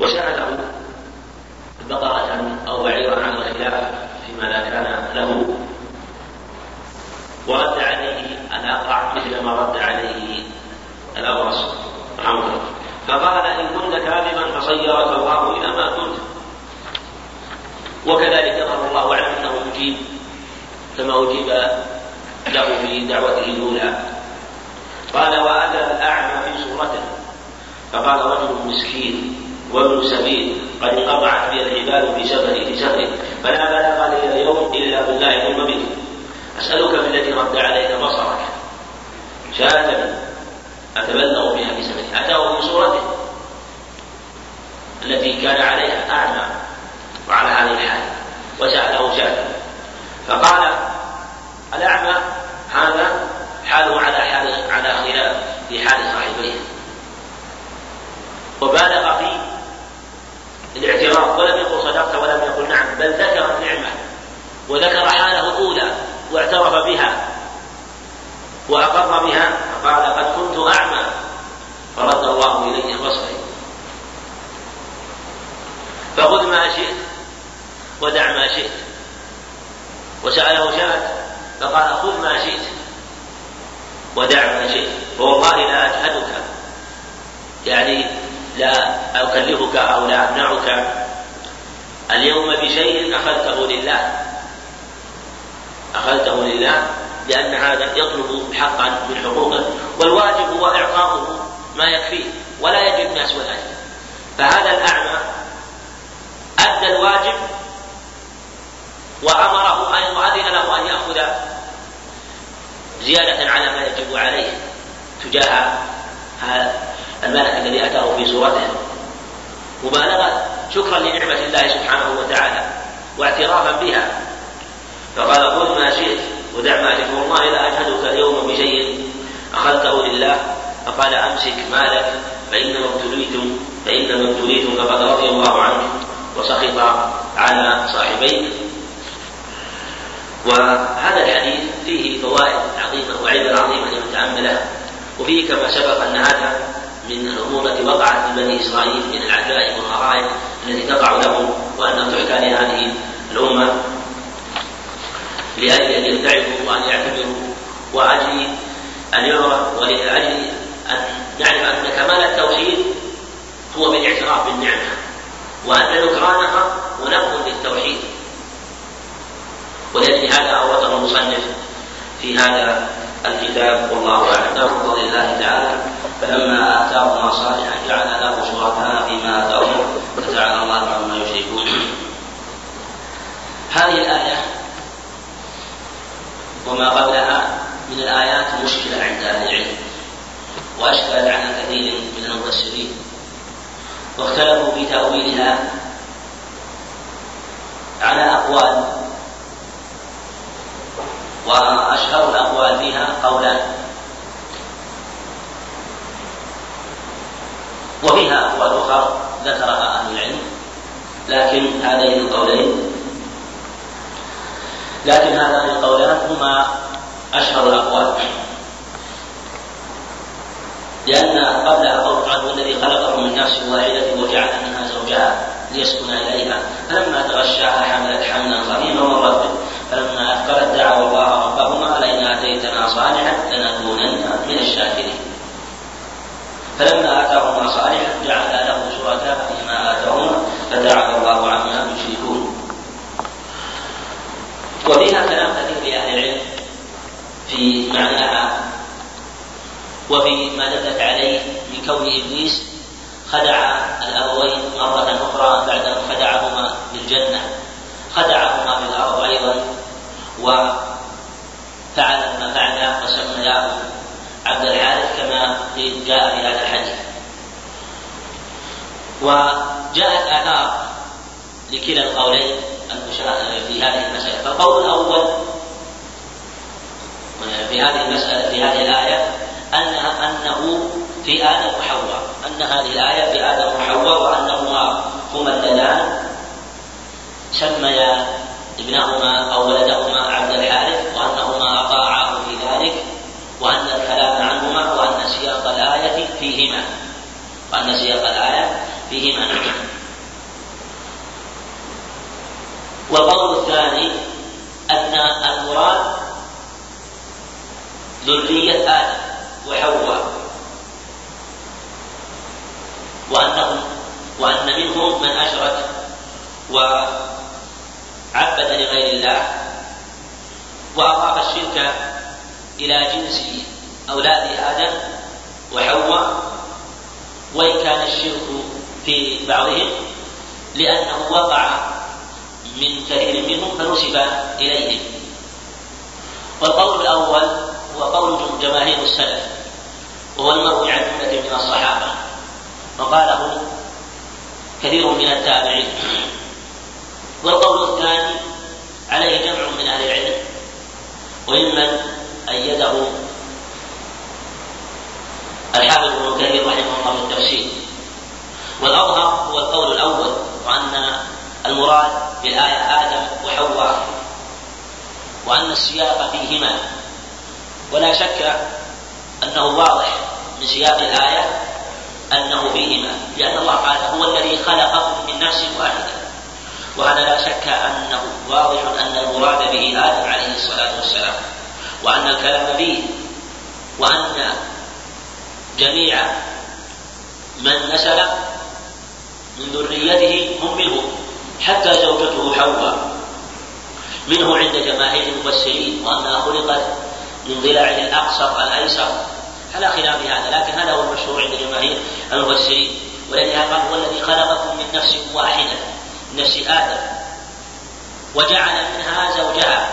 وسأله بقرة أو بعيرا عن الخلاف فيما لا كان له. ورد عليه الأقرع مثل ما رد عليه رحمه الله فقال إن كنت كاذبا فصيرك الله إلى ما كنت. وكذلك ظهر الله أعلم أنه مجيب كما أجيب له في دعوته الأولى. قال وأتى الأعمى في صورته. فقال رجل مسكين وابن سبيل قد انقطعت بي الحبال في سفري في سفري فلا بلاغ لي اليوم إلا بالله ثم بك. أسألك بالذي رد عليك بصرك. شاة اتبلغ بها في سفري أتاه في صورته. التي كان عليها أعمى وعلى هذه الحال. وسأله شاة. فقال الأعمى هذا حاله على حال على خلاف في حال صاحبيه. وبالغ الاعتراف ولم يقل صدقت ولم يقل نعم بل ذكر النعمة وذكر حاله الأولى واعترف بها وأقر بها فقال قد كنت أعمى فرد الله إلي بصري فخذ ما شئت ودع ما شئت. وسأله شاة فقال خذ ما شئت ودع ما شئت. فوالله لا أجهدك يعني لا أكلفك أو لا أمنعك اليوم بشيء أخذته لله. أخذته لله لأن هذا يطلب حقا من حقوقه والواجب هو إعطاؤه ما يكفيه ولا يجب الناس والأجر فهذا الأعمى أدى الواجب وأمره أن وأذن له أن يأخذ زيادة على ما يجب عليه تجاه الملك الذي أتاه في صورته. مبالغة شكرا لنعمة الله سبحانه وتعالى واعترافا بها. فقال خذ ما شئت ودع ما شئت والله لا أشهدك اليوم بشيء أخذته لله. فقال أمسك مالك فإنما ابتليتم فإنما ابتليتم فقد رضي الله عنك وسخط على صاحبيك. وهذا الحديث فيه فوائد عظيمة وعبر عظيمة لمن تأمله. وفيه كما سبق أن هذا من الأمور التي وقعت من بني إسرائيل من العجائب والغرائب التي تقع لهم وانها تحكى لهذه الأمة لأجل أن يبتعدوا وأن يعتبروا وأجل أن يعرف ولأجل أن نعرف أن كمال التوحيد هو بالاعتراف بالنعمة وأن نكرانها منق للتوحيد ولأجل هذا أورده المصنف في هذا الكتاب والله أعلم. بفضل الله تعالى. فلما آتاهما صالحا جعل له شركاء فيما آتاهما. فتعالى الله عما يشركون. هذه الآية وما قبلها من الآيات مشكلة عند أهل العلم وأشكلت على كثير من المفسرين. واختلفوا في تأويلها على أقوال وأشهر الأقوال فيها قولان وفيها أقوال أخرى ذكرها أهل العلم. لكن هذين القولين لكن هذان القولان هما أشهر الأقوال. لأن قبلها قول عنه الذي خلقكم من نفس واحدة وجعل منها زوجها ليسكن إليها فلما تغشاها حملت حملا خفيفا ومرت فلما أثقلت دعوا الله ربهما لئن آتيتنا صالحا لنكونن من الشاكرين. فلما آتاهما صالحا جعل له شركاء فيما آتاهما فتعالى الله عما يشركون. وفيها كلام كثير لأهل العلم في معناها وفي ما دلت عليه من كون إبليس خدع الأبوين مرة أخرى بعد أن خدعهما في الجنة خدعهما في الأرض أيضا. وفعل ما فعل وسمياه عبد الحارث كما جاء في هذا الحديث. وجاءت آثار لكلا القولين في هذه المسألة. فالقول الأول في هذه المسألة في هذه الآية أنها أنه في آدم وحواء. أن هذه الآية في آدم وحواء وأنهما هما اللذان سميا ابنهما أو ولدهما عبد الحارث وأنهما أطاعاه في ذلك وأن الكلام عنهما وأن سياق الآية فيهما. وأن سياق الآية فيهما. والقول الثاني أن المراد ذرية آدم وحواء وأنهم وأن منهم من أشرك وعبد لغير الله وأضاف الشرك إلى جنس أولاد آدم وحواء وإن كان الشرك في بعضهم لأنه وقع من كثير منهم فنسب إليهم. والقول الأول هو قول جماهير السلف وهو المروي عن جملة من الصحابة وقاله كثير من التابعين. والقول الثاني عليه جمع من أهل العلم وممن أيده الحافظ ابن كثير رحمه الله في التفسير والأظهر هو القول الأول وأن المراد بالآية آدم وحواء وأن السياق فيهما. ولا شك أنه واضح من سياق الآية أنه فيهما لأن الله قال هو الذي خلقكم من نفس واحدة وهذا لا شك أنه واضح أن المراد به آدم عليه الصلاة والسلام وأن الكلام فيه وأن جميع من نسل من ذريته هم منه حتى زوجته حواء. منه عند جماهير المفسرين وأنها خلقت من ضلعه الأقصر الأيسر. على خلاف هذا لكن هذا هو المشهور عند جماهير المفسرين. ولذلك قال هو الذي خلقكم من نفس واحدة من نفس آدم. وجعل منها زوجها.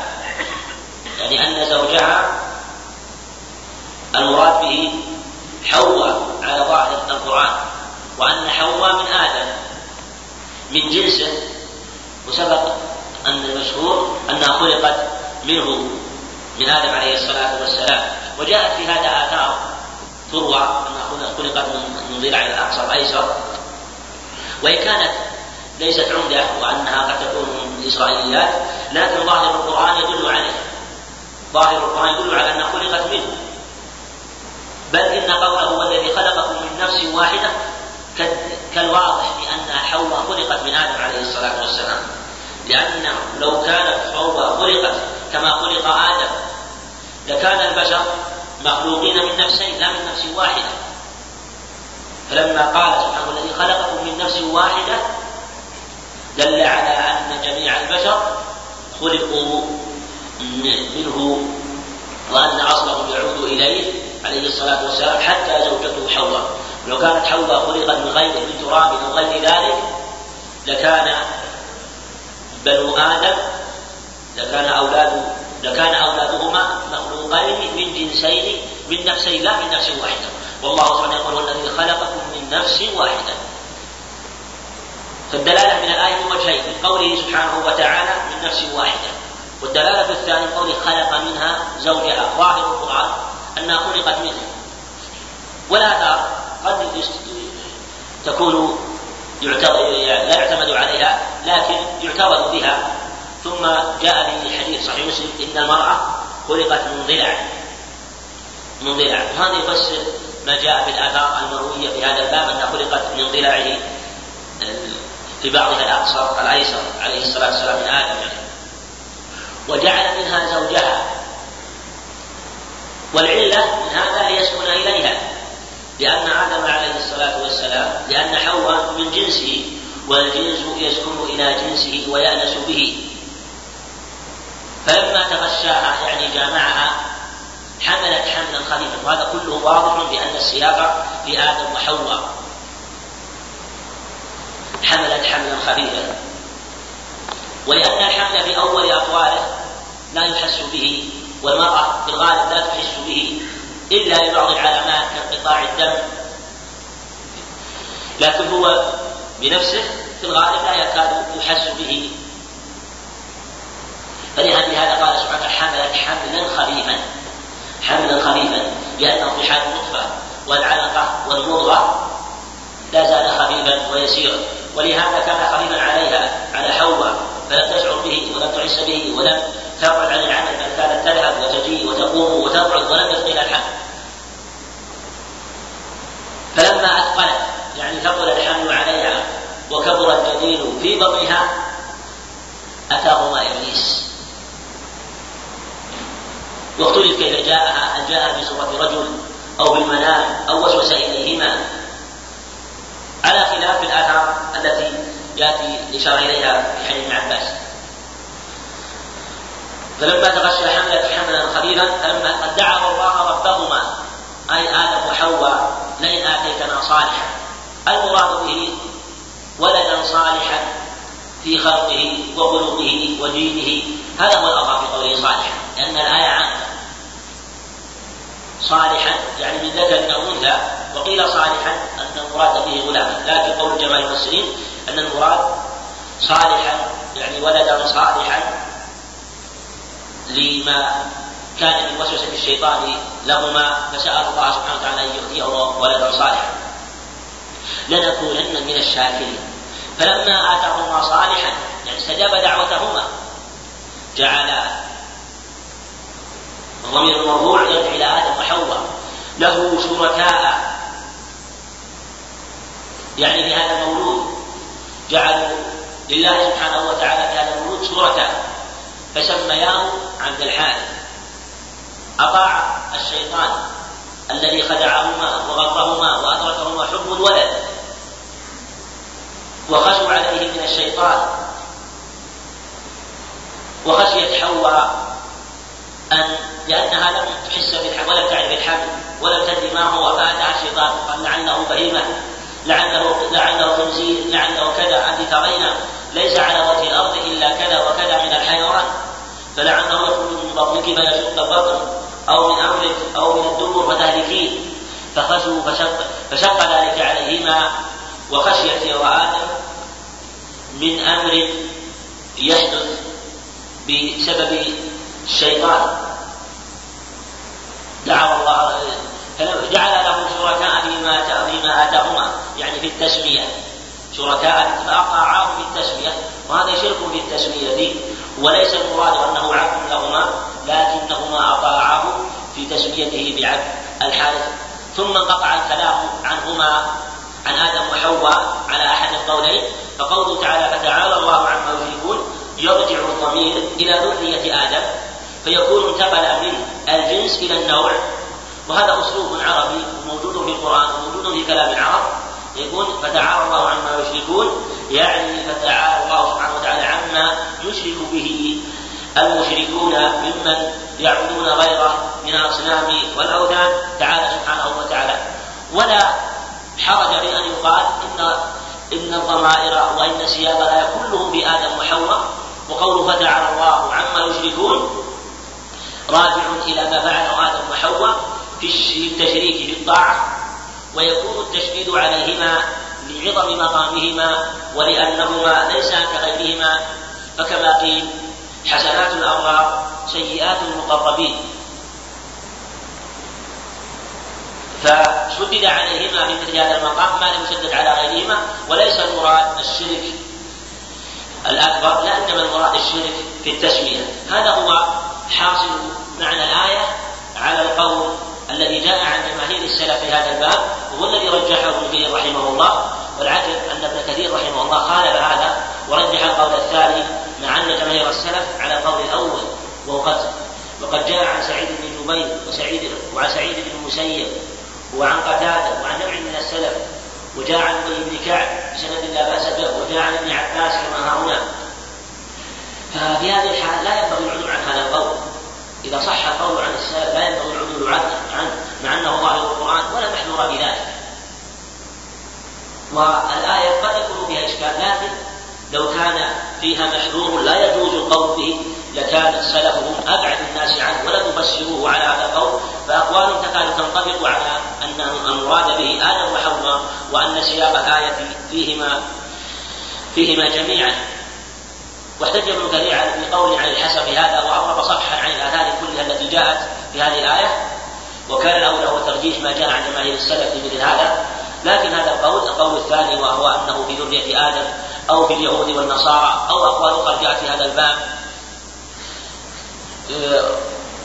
يعني أن زوجها المراد به حواء على ظاهر القرآن وأن حواء من آدم من جنسه وسبق أن المشهور أنها خلقت منه من آدم عليه الصلاة والسلام. وجاءت في هذا آثار تروى أنها خلقت من ضلع الأقصى الأيسر وإن كانت ليست عمدة وأنها قد تكون من الإسرائيليات لكن ظاهر القرآن يدل عليه ظاهر القرآن يدل على أنها خلقت منه. بل إن قوله الذي خلقكم من نفس واحدة كالواضح بأن حواء خلقت من آدم عليه الصلاة والسلام. لأن لو كانت حواء خلقت كما خلق آدم لكان البشر مخلوقين من نفسين لا من نفس واحدة. فلما قال سبحانه الذي خلقكم من نفس واحدة دل على أن جميع البشر خلقوا منه وأن أصلهم يعود إليه عليه الصلاة والسلام حتى زوجته حواء. لو كانت حواء خلقت من غير من تراب أو غير ذلك لكان بنو آدم لكان أولاد لكان أولادهما مخلوقين من جنسين من نفسين لا من نفس واحدة. والله سبحانه يقول الذي خلقكم من نفس واحدة. فالدلالة من الآية من وجهين من قوله سبحانه وتعالى من نفس واحدة. والدلالة الثانية قوله خلق منها زوجها ظاهر القرآن أنها خلقت منه والآثار قد تكون يعتبر لا يعتمد عليها لكن يعتبر بها. ثم جاء في حديث صحيح مسلم إن المرأة خلقت من ضلع. من ضلع. وهذا يفسر ما جاء في الآثار المروية في هذا الباب أنها خلقت من ضلعه. في بعضها الاقصر الأيسر عليه الصلاة والسلام من آدم. يعني. وجعل منها زوجها. والعلة من هذا ليسكن إليها. لأن آدم عليه الصلاة والسلام لأن حواء من جنسه والجنس يسكن إلى جنسه ويأنس به. فلما تغشاها يعني جامعها حملت حملا خفيفا. وهذا كله واضح بأن السياق في آدم وحواء. حملت حملا خفيفا. ولأن الحمل في أول أقواله لا يحس به والمرأة في الغالب لا تحس به إلا لبعض العلامات كانقطاع الدم. لكن هو بنفسه في الغالب لا يكاد يحس به. فلهذا قال سبحانه حملت حملا خفيفا. حملا خفيفا لأنه في حال النطفة والعلقة والمضغة لا زال خفيفا ويسيرا. ولهذا كان خفيفا عليها على حواء فلم تشعر به ولم تحس به ولم تبعد عن العمل بل كانت تذهب وتجيء وتقوم وتقعد ولم يثقل الحمل. فلما أثقلت يعني ثقل الحمل عليها والطين في بطنها أتاهما إبليس. واختلف كيف جاءها هل جاء بصورة رجل أو بالمنام أو وسوس إليهما؟ على خلاف الآثار التي يأتي الإشارة إليها في حديث ابن عباس. فلما تغشى حملة حملا خفيفا فلما قد دعوا الله ربهما أي آدم وحواء لئن آتيتنا صالحا. المراد به ولدا صالحا في خلقه وخلقه ودينه هذا هو الأظهر في قوله صالحا لأن الآية عامة. صالحا. يعني من ذكر أو أنثى وقيل صالحا أن المراد به غلاما. لكن قول جماعة المفسرين أن المراد صالحا يعني ولدا صالحا لما كان من وسوسة الشيطان لهما فسأل الله سبحانه وتعالى أن يؤتيه ولدا صالحا. لنكونن من الشاكرين. فلما آتاهما صالحا يعني استجاب دعوتهما جعل الضمير المرفوع يرجع إلى آدم وحواء. له شركاء. يعني في هذا المولود. جعلوا لله سبحانه وتعالى في هذا المولود شركاء. فسمياه عبد الحارث. أطاع الشيطان الذي خدعهما وغرهما وأدركهما حب الولد. وخشوا عليه من الشيطان. وخشيت حواء أن لأنها لم تحس بالحمل ولم تعرف الحمل ولم تدري ما هو. فأتاها الشيطان قال لعله بهيمة لعله لعله خنزير لعله كذا. أنت ترين ليس على وجه الأرض إلا كذا وكذا من الحيوان فلعله يخرج من بطنك فيشق البطن أو من أمرك أو من الدبر فتهلكين فخشوا فشق, فشق ذلك عليهما وخشيت وآدم من أمر يحدث بسبب الشيطان. دعوا الله جعل له شركاء فيما فيما آتاهما يعني في التسمية. شركاء فاطاعاه في التسمية وهذا شرك في التسمية وليس المراد أنه عبد لهما لكنهما اطاعاه في تسميته بعبد الحارث. ثم انقطع الكلام عنهما عن آدم وحواء على أحد القولين. فقوله تعالى فتعالى الله عما يشركون يرجع الضمير إلى ذرية آدم. فيكون انتقل من الجنس إلى النوع. وهذا أسلوب عربي موجود في القرآن وموجود في كلام العرب. يقول فتعالى الله عما يشركون يعني فتعالى الله سبحانه وتعالى عما يشرك به المشركون ممن يعبدون غيره من الاصنام والأوثان. تعالى سبحانه وتعالى. ولا حرج بان يقال ان إن الضمائر وإن الايه كلهم بادم وحواء. وقوله فتعالى الله عما يشركون راجع إلى ما فعله آدم وحواء في التشريك في الطاعة ويكون التشديد عليهما لعظم مقامهما ولأنهما ليس كغيرهما. فكما قيل حسنات الأبرار سيئات المقربين. فشدد عليهما في مثل هذا المقام ما لم يشدد على غيرهما وليس المراد الشرك. الأكبر لا إنما المراد الشرك في التسمية. هذا هو حاصل معنى الآية على القول الذي جاء عن جماهير السلف في هذا الباب وهو الذي رجحه ابن كثير رحمه الله. والعجب أن ابن كثير رحمه الله خالف هذا ورجح القول الثاني مع أن جماهير السلف على القول الأول وقد وقد جاء عن سعيد بن جبير وسعيد وعن سعيد بن المسيب وعن قتادة وعن نوع من السلف وجاء عن أبي بن كعب بسند لا بأس به وجاء عن ابن عباس كما ها هنا. ففي هذه الحال لا ينبغي العدول عن هذا القول. إذا صح القول عن السلف لا ينبغي العدول عنه مع أنه ظاهر القرآن ولا محذور بذلك والآية قد يكون فيها إشكال لكن لو كان فيها محذور لا يجوز القول به. لكان السلف هم أبعد الناس عنه ولم يفسروه على هذا القول فأقوال تكاد تنطبق على أن المراد به آدم وحواء وأن سياق الآية فيهما فيهما جميعا. واحتج ابن كثير بقول عن الحسن في هذا واضرب صفحا عن الآثار كلها التي جاءت في هذه الآية وكان الاولى هو ترجيح ما جاء عن جماهير السلف في مثل هذا. لكن هذا القول القول الثاني وهو أنه في ذريه آدم أو في اليهود والنصارى أو أقوال أخرى جاءت في هذا الباب.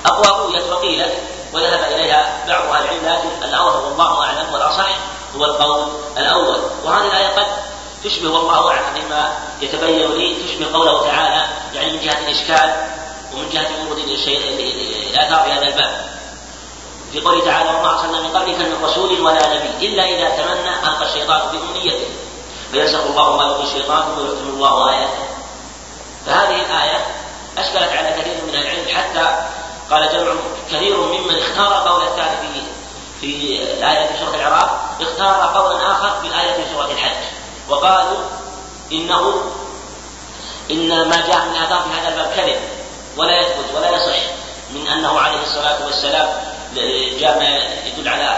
أقوى رويت وقيلت وذهب إليها بعض أهل العلم لكن الاظهر والله اعلم والأصح هو القول الأول. وهذه الآية قد تشبه والله أعلم مما يتبين لي تشبه قوله تعالى يعني من جهة الإشكال ومن جهة ورود الاثار في هذا الباب. في قوله تعالى وما ارسلنا من قبلك من رسول ولا نبي إلا إذا تمنى ألقى الشيطان بأمنيته. فينسخ الله ما يلقي الشيطان ويختم الله آياته. فهذه الآية أشكلت على كثير من العلم حتى قال جمع كثير ممن اختار قول الثاني في في الآية في سورة العراق اختار قولا آخر في الآية في سورة الحج. وقالوا إنه إن ما جاء من آثار في هذا الباب كذب ولا يثبت ولا يصح من أنه عليه الصلاة والسلام جاء ما يدل على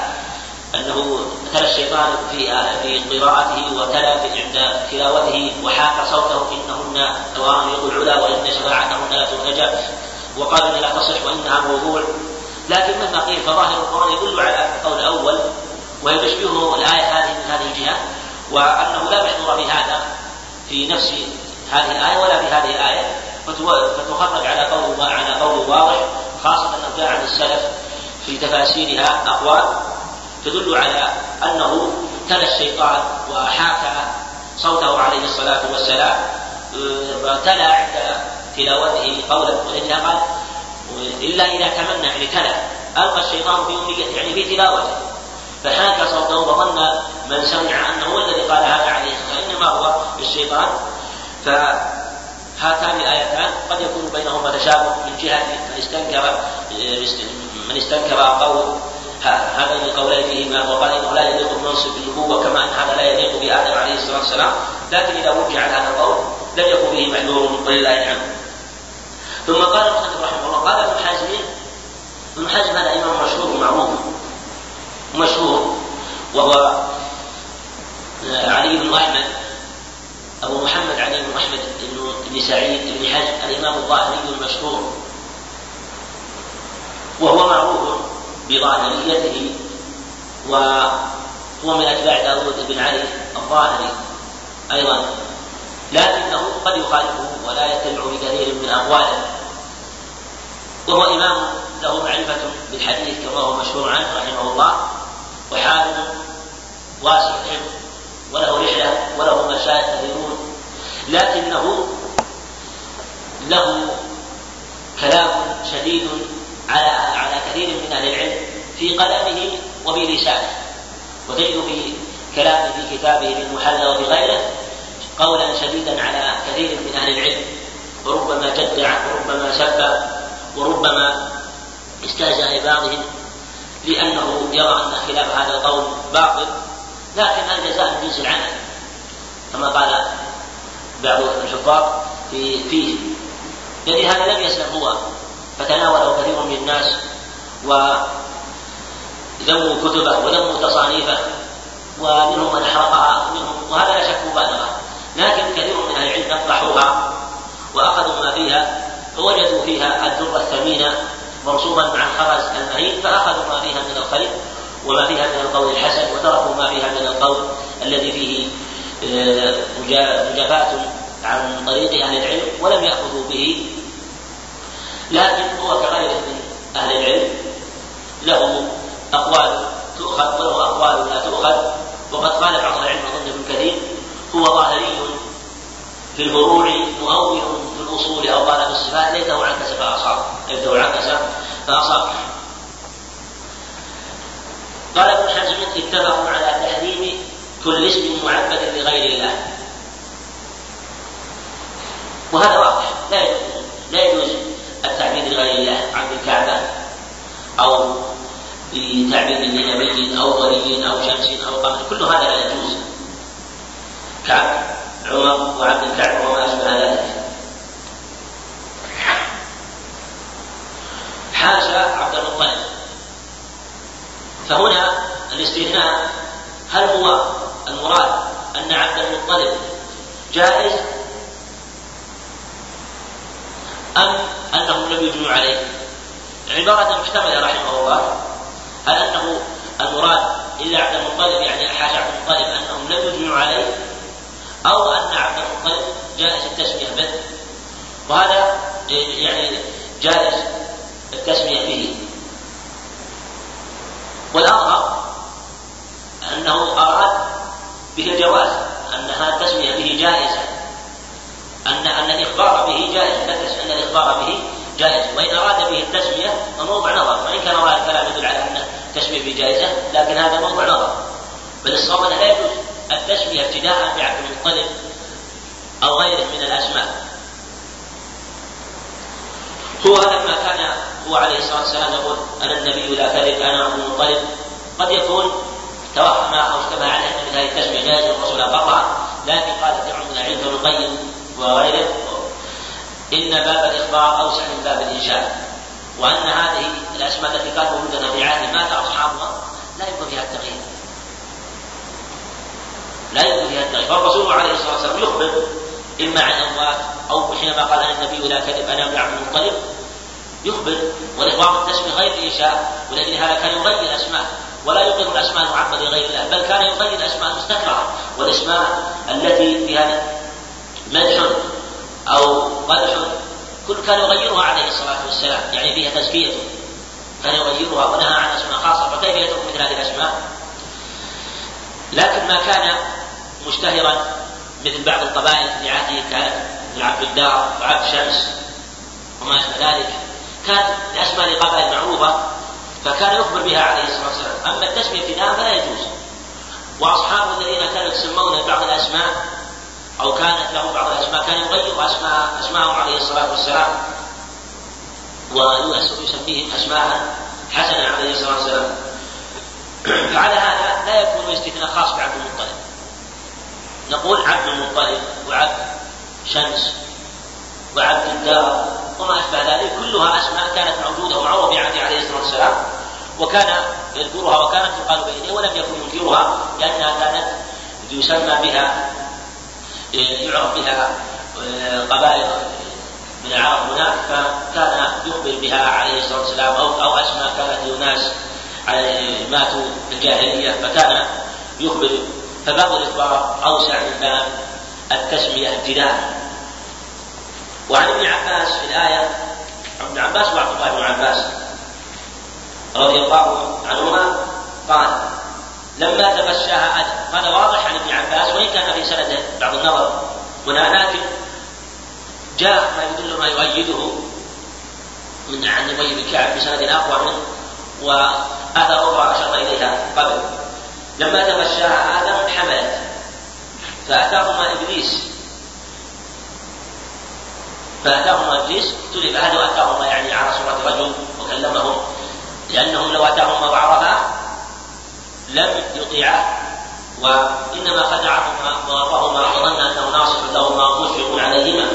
تلا الشيطان في في قراءته وتلا في عند تلاوته وحاك صوته إنهن تواميق العلا وإن شفاعتهن لا ترتجى وقال إن لا تصح وإنها موضوع. لكن مهما قيل فظاهر القرآن يدل على القول الأول وهي تشبهه الآية هذه من هذه الجهة وأنه لا محذور في هذا في نفس هذه الآية ولا في هذه الآية. فتخرج على قول على قول واضح خاصة أنه جاء عن السلف في تفاسيرها أقوال. تدل على أنه تلا الشيطان وحاكى صوته عليه الصلاة والسلام وتلا عند تلاوته قولا ولذلك قال إلا إذا تمنى يعني تلا ألقى الشيطان في أمنيته يعني في تلاوته فحاكى صوته وظن من سمع أنه هو الذي قال هذا عليه الصلاة إنما هو الشيطان فهاتان الآيتان قد يكون بينهما تشابه من جهة من استنكر من استنكر قول هذين القولين فيهما وقال إنه لا يليق بمنصب النبوة كما أن هذا لا يليق بآدم عليه الصلاة والسلام لكن إذا وجه هذا القول لم يكن فيه محذور ولله الحمد. ثم قال المصنف رحمه الله قال ابن حزم ابن حزم هذا إمام مشهور ومعروف. مشهور وهو علي بن أحمد أبو محمد علي بن أحمد بن سعيد بن حزم الإمام الظاهري المشهور. وهو معروف. بظاهريته وهو من اتباع داود بن علي الظاهري أيضا. لكنه قد يخالفه ولا يتبع بكثير من أقواله. وهو إمام له معرفة بالحديث كما هو مشهور عنه رحمه الله وحافظ واسع الحفظ وله رحلة وله مشايخ كثيرون لكنه له كلام شديد على على كثير من أهل العلم في قلمه وفي لسانه وتجد في كلامه في كتابه في المحلى وفي غيره قولا شديدا على كثير من أهل العلم. وربما جدع وربما سب وربما استهزأ ببعضهم لأنه يرى أن خلاف هذا القول باطل لكن الجزاء من جنس العمل. كما قال بعض الحفاظ في فيه. يعني هذا لم يسلم هو. فتناوله كثير من الناس وذموا كتبه وذموا تصانيفه ومنهم من حرقها ومنهم وهذا لا شك مبالغة. لكن كثير من أهل العلم نقحوها وأخذوا ما فيها فوجدوا فيها الدر الثمينة مرصوبا مع الخرز المهين فأخذوا ما فيها من الخير وما فيها من القول الحسن وتركوا ما فيها من القول الذي فيه آه، مجافاة عن طريق أهل العلم ولم يأخذوا به لكن هو كغيره من أهل العلم. له أقوال تؤخذ وله أقوال لا تؤخذ. وقد قال بعض العلم أظن ابن كثير هو ظاهري في الفروع مؤول في الأصول أو قال في الصفات ليته عكس فأصاب. ليته عكس فأصاب. قال ابن حزم اتفقوا على تحريم كل اسم معبد لغير الله. وهذا واضح. لا يجوز لا يجوز التعبيد لغير الله عبد الكعبة أو بتعبيد لنبي أو ولي أو شمس أو قمر كل هذا لا يجوز. كعب عمر وعبد الكعب وما أشبه ذلك. حاشا عبد المطلب فهنا الاستثناء هل هو المراد أن عبد المطلب جائز؟ أم أنهم لم يجنوا عليه. عبارة محتملة رحمه الله هل أنه المراد إلا عبد المطلب يعني حاشا عبد المطلب أنهم لم يجنوا عليه أو أن عبد المطلب جائز التسمية به؟ وهذا يعني جائز التسمية به والأظهر أنه أراد به الجواز أنها التسمية به جائزة. أن أن الإخبار به جائز أن الإخبار به جائز. وإن أراد به التسمية فموضع نظر. وإن كان ظاهر الكلام يدل على أن التسمية به جائزة لكن هذا موضع نظر. بل الصواب لا يجوز التسمية ابتداء بعبد المطلب أو غيره من الأسماء. هو هذا ما كان هو عليه الصلاة والسلام يقول أنا النبي لا كذب أنا عبد المطلب. قد يكون توهم أو اشتبه عليه أن هذه التسمية جائزة والرسول أقرها. لكن قال في عمر علم ابن القيم وغيره. إن باب الإخبار أوسع من باب الإنشاء وأن هذه الأسماء التي كانت موجودة في عهد مات أصحابها لا يمكن فيها التغيير. لا يمكن فيها التغيير. فالرسول عليه الصلاة والسلام يخبر إما عن أموات أو حينما قال أن النبي لا كذب أنا ابن عبد المطلب يخبر. والإخبار بالتسمية غير الإنشاء ولأجل هذا كان يغير الأسماء. ولا يقر الأسماء المعبدة لغير الله بل كان يغير الأسماء المستكرهة والأسماء التي فيها مدح أو قدح كل كان يغيرها عليه الصلاة والسلام يعني فيها تزكيته. كان يغيرها ونهى عن أسماء خاصة فكيف يترك مثل هذه الأسماء. لكن ما كان مشتهرا مثل بعض القبائل في عهده كان عبد الدار وعبد شمس وما أشبه ذلك. كانت الأسماء لقبائل معروفة فكان يخبر بها عليه الصلاة والسلام. أما التسمية ابتداء فلا يجوز. وأصحابه الذين كانوا يسمون بعض الأسماء أو كانت له بعض الأسماء كان يغير أسماء أسماءهم عليه الصلاة والسلام. ويسميهم أسماء حسنة عليه الصلاة والسلام. فعلى هذا لا يكون استثناء خاص بعبد المطلب. نقول عبد المطلب وعبد شمس وعبد الدار وما أشبه ذلك كلها أسماء كانت موجودة ومعروفة في عهده عليه الصلاة والسلام. وكان يذكرها وكانت تقال بينه ولم يكن ينكرها لأنها كانت يسمى بها يعرف بها آه، قبائل من العرب هناك فكان يخبر بها عليه الصلاة والسلام أو أو اسماء كانت لناس ماتوا في الجاهلية فكان يخبر. فباب الإخبار أوسع من باب التسمية ابتداء وعن ابن عباس في الآية ابن عباس وعبد الله بن عباس رضي الله عنهما قال لما تغشاها آدم هذا واضح عن ابن عباس؟ وإن كان في سنده بعض النظر هنا لكن جاء ما يدل ما يؤيده من عن أبي بن كعب بسند أقوى منه واثر أخرى أشرنا إليها قبل. لما تغشاها آدم حملت فأتاهما إبليس. فأتاهما إبليس اختلف هل أتاهما يعني على صوره رجل وكلمهم لأنهم لو أتاهما وعرفا لم يطيعه وإنما خدعهما وغرهما وظن أنه ناصح لهما مشفق عليهما.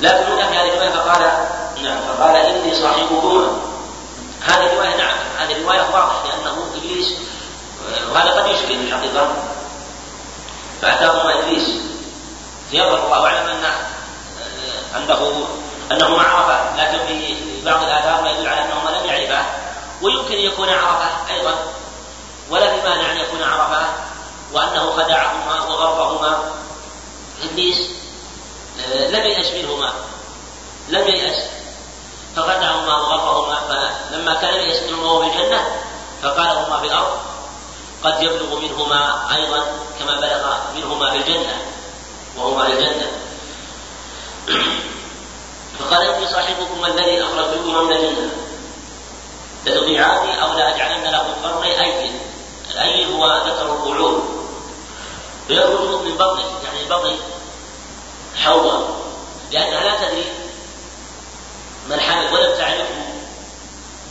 لكن هنا في هذه الروايه فقال نعم فقال إني صاحبكما. هذه الروايه نعم هذه الروايه واضح لأنه إبليس وهذا قد يشكل في الحقيقة. فاتاهما إبليس. يظهر الله أعلم أن أنه أنه ما عرفة لكن في بعض الآثار ما يدل على أنهما لم يعرفه ويمكن أن يكون عرفة أيضا. ولا في مانع أن يكون عرفة وأنه خدعهما وغرهما إبليس آه، لم ييأس منهما. لم ييأس. فخدعهما وغرهما فلما كان ييأس منهما وهو في الجنة فقال هما في الأرض. قد يبلغ منهما أيضا كما بلغ منهما في الجنة وهما في الجنة. فقال إني صاحبكم الذي اخرجتكما من الجنة. لتطيعاني أو لاجعلن لكم قرني أيدي. الايد هو ذكر القعود فيخرج من بطنه يعني بطن حواء لانها لا تدري من حمل ولم تعرفه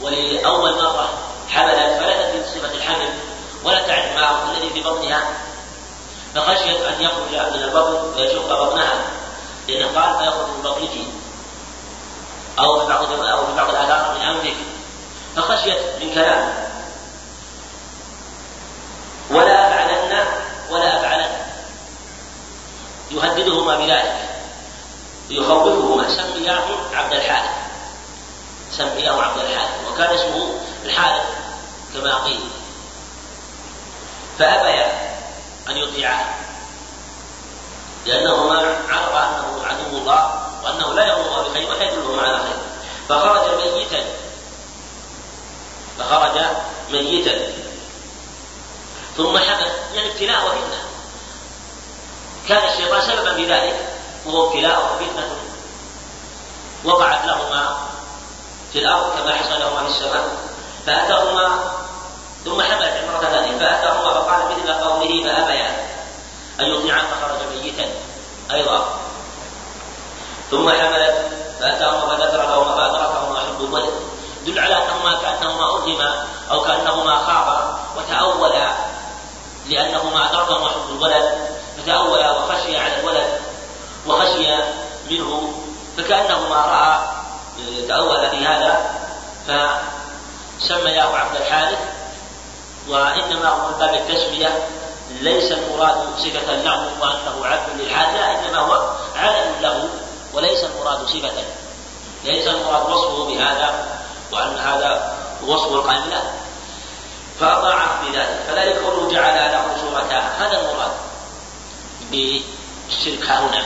ولأول مرة حملت فلا تدري صفه الحمل ولا تعرف ما الذي في بطنها. فخشيت أن يخرج من البطن ويشق بطنها لأنه قال فيخرج من بطنك أو في بعض أو في بعض الآثار من انفك فخشيت من كلامه. ولا أفعلن ولا أفعلن. يهددهما بذلك. يخوفهما. سمياه عبد الحارث سمياه عبد الحارث وكان اسمه الحارث كما قيل. فأبيا أن يطيعاه لأنهما عرف أنه عدو الله وأنه لا يأمر بخير ولا يدلهم على خير. فخرج ميتا. فخرج ميتا. ثم حدث يعني ابتلاء وفتنة. كان الشيطان سببا في ذلك وهو ابتلاء وفتنة. وقعت لهما في الأرض كما حصل لهما في السماء. فأتاهما ثم حملت امرأة ثانية. فأتاهما فقال مثل قوله فأبيا أن يطيعا فخرج ميتا أيضا؟ ثم حملت فأتاهما فذكرهما فأدركهما حب الولد. دل على أنهما كأنهما ألهما أو كأنهما خافا وتأولا لأنهما أدركهما حب الولد فتأولا وخشي على الولد وخشي منه فكأنهما رأى تأول في هذا فسمياه عبد الحارث وإنما هو من باب التسمية ليس المراد صفة له وأنه عبد للحال لا إنما هو علم له وليس المراد صفة ليس المراد وصفه بهذا وأن هذا وصف القائم فأطاعه بذلك. فذلك قوله جعل له شركاء. هذا المراد بالشرك هنا.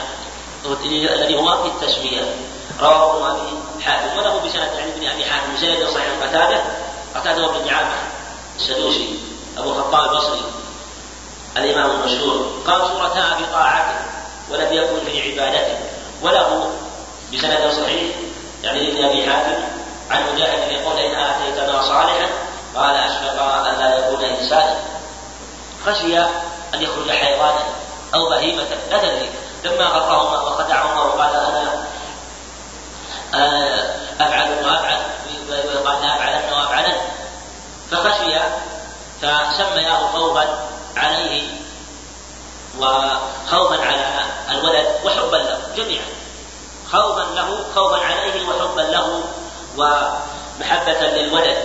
الذي هو في التسمية رواه أبي حاتم. وله بسند عن ابن أبي حاتم. بسند صحيح قتادة. قتادة بن دعامه السدوسي. أبو الخطاب البصري. الإمام المشهور. قال شركاء بطاعته ولم يكن في عبادته. وله بسند صحيح يعني ابن أبي حاتم. عن مجاهد يقول إن آتيتنا صالحا قال اشفق أن لا يكون انسانا خشي أن يخرج حيوانا أو بهيمة. لا تدري. لما غرهما وخدعهما وقال أنا آه، أفعل وافعل وقال لا أفعلن وأفعلن. فخشي فسمياه خوفا عليه وخوفا على الولد وحبا له جميعا. خوفا له خوفا عليه وحبا له ومحبة للولد.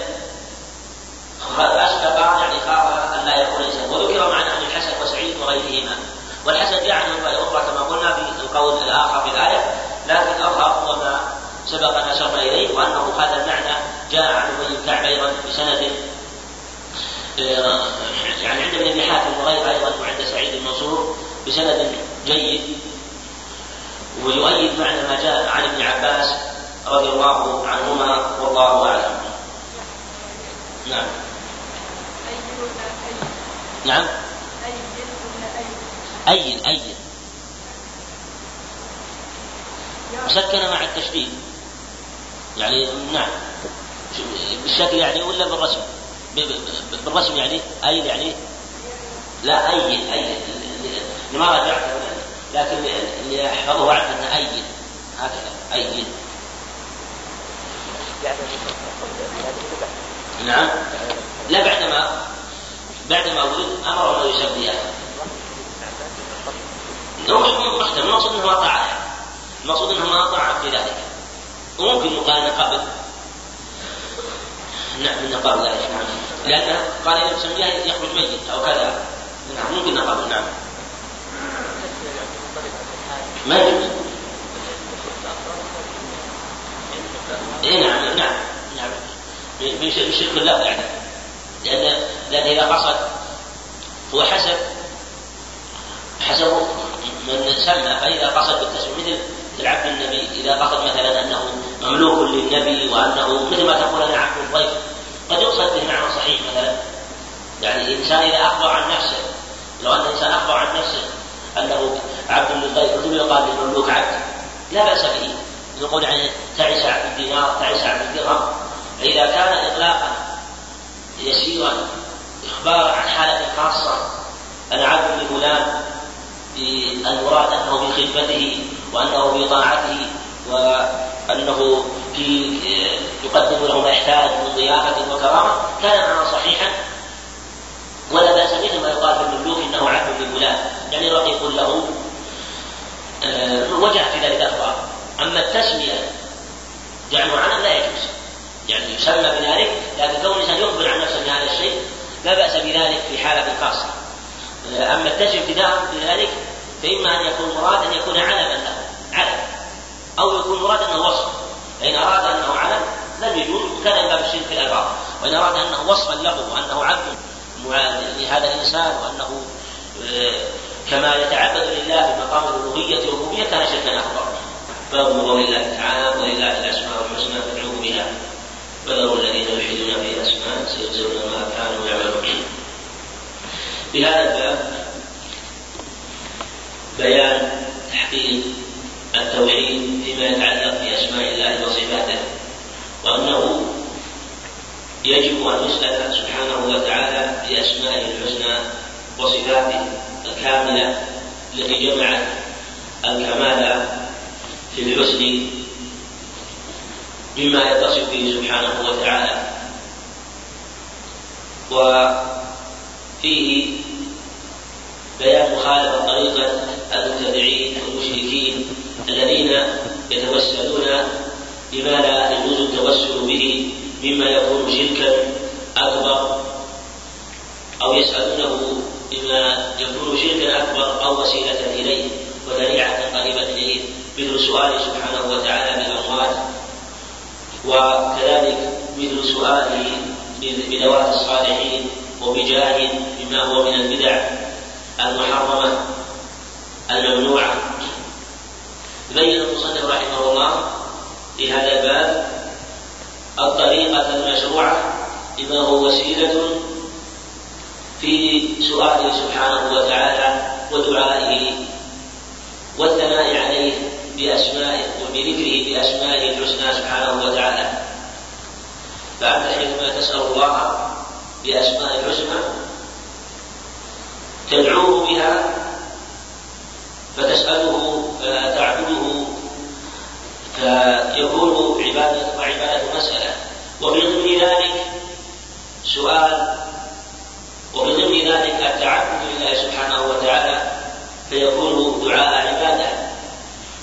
أشفق يعني خاف أن لا يكون إنسان وذكر معنا عن الحسن وسعيد وغيرهما والحسن جاء عنه رواية أخرى كما قلنا في القول الآخر في الآية لكن أظهر هو ما سبق أن أشرنا إليه وأنه هذا المعنى جاء عن أبي بن كعب أيضا بسند آه، يعني عند ابن ابي حاتم وغيره أيضا وعند سعيد المنصور بسند جيد ويؤيد معنى ما جاء عن ابن عباس رضي الله عنهما والله أعلم. نعم. نعم. أين أين سكن مع التشبيه. يعني نعم. بالشكل يعني ولا بالرسم؟ بالرسم يعني أين يعني؟ لا أين أين ما رجعت لكن اللي أحفظه أعرف أنه أين هكذا. أين نعم. لا بعدما بعدما ولد أمر أن يسميها محتمل المقصود انه ما طاع المقصود انه ما طاع في ذلك وممكن يقال قبل نعم من قبل ذلك نعم لأنه قال إذا سميها يخرج ميت أو كذا نعم ممكن قبل نعم ما يجوز إيه نعم نعم نعم من شرك الله يعني إذا قصد. هو حسب. حسب من سمى. فإذا قصد بالتسمية مثل مثل عبد النبي إذا قصد مثلا أنه مملوك للنبي وأنه مثل ما تقول أنا عبد الضيف قد يقصد به معنى صحيح مثلا. يعني الإنسان إذا أخبر عن نفسه لو أن الإنسان أخبر عن نفسه أنه عبد للضيف ثم يقال للمملوك عبد. لا بأس به. يقول يعني تعس عبد الدينار تعس عبد الدرهم. فإذا كان إطلاقا يسيرا إخبار عن حالة خاصة أنا عبد لفلان المراد أنه في خدمته وأنه في طاعته وأنه في يقدم له ما يحتاج من ضيافة وكرامة كان معنى صحيحا. ولا بأس مثل ما يقال في المملوك إنه عبد لفلان يعني رقيق له آه، وجه في ذلك أخبار أما التسمية جعله عنا لا يجوز. يعني يسمى بذلك لكن كون الانسان يخبر عن نفسه بهذا الشيء لا بأس بذلك في حالة خاصه أما التسم ابتداء بذلك فإما أن يكون مراد أن يكون علما له علم. أو يكون مراد أنه وصف. فإن أراد أنه علم لم يجوز. كان باب الشرك في الألفاظ وإن أراد أنه وصفا له وأنه عبد لهذا الإنسان وأنه آه، كما يتعبد لله في مقام الألوهية والربوبية كان شركا أكبر. باب قول الله تعالى ولله الأسماء الحسنى فادعوه بها. وذروا الذين يلحدون في أسماء سيجزون ما كانوا في هذا الباب بيان تحقيق التوحيد فيما يتعلق بأسماء الله وصفاته وأنه يجب أن يسأل سبحانه وتعالى بأسمائه الحسنى وصفاته الكاملة التي جمعت الكمال في الحسن مما يتصف به سبحانه وتعالى. وفيه بيان مخالفة طريقة المبتدعين والمشركين الذين يتوسلون بما لا يجوز التوسل به مما يكون شركا أكبر أو يسألونه بما يكون شركا أكبر أو وسيلة إليه وذريعة قريبة إليه مثل سؤاله سبحانه وتعالى بالأموات وكذلك مثل سؤاله بذوات الصالحين وبجاه مما هو من البدع المحرمة الممنوعة. بين المصنف رحمه الله في هذا الباب الطريقة المشروعة بما هو وسيلة في سؤاله سبحانه وتعالى ودعائه والثناء عليه بأسمائه وبذكره بأسمائه الحسنى سبحانه وتعالى. فأنت حينما تسأل الله بأسماء الحسنى تدعوه بها فتسأله فتعبده فيكون عبادة وعبادة مسألة. ومن ضمن ذلك سؤال ومن ضمن ذلك التعبد لله سبحانه وتعالى فيكون دعاء عبادة.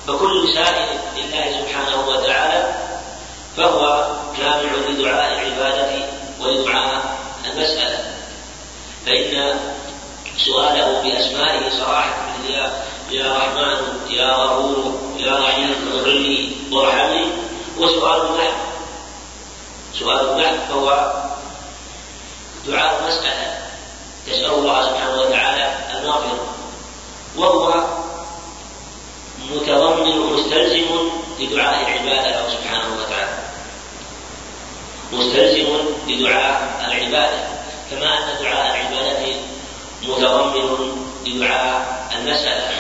فكل سائل لله سبحانه وتعالى فهو جامع لدعاء العبادة ولدعاء المسألة فإن سؤاله بأسمائه صراحة يا يا رحمن يا غفور يا رحيم اغفر لي وارحمني. هو سؤال النحو سؤال النحو فهو دعاء مسألة تسأل الله سبحانه وتعالى المغفرة وهو متضمن مستلزم لدعاء العبادة سبحانه وتعالى. مستلزم لدعاء العبادة كما أن دعاء العبادة متضمن لدعاء المسألة.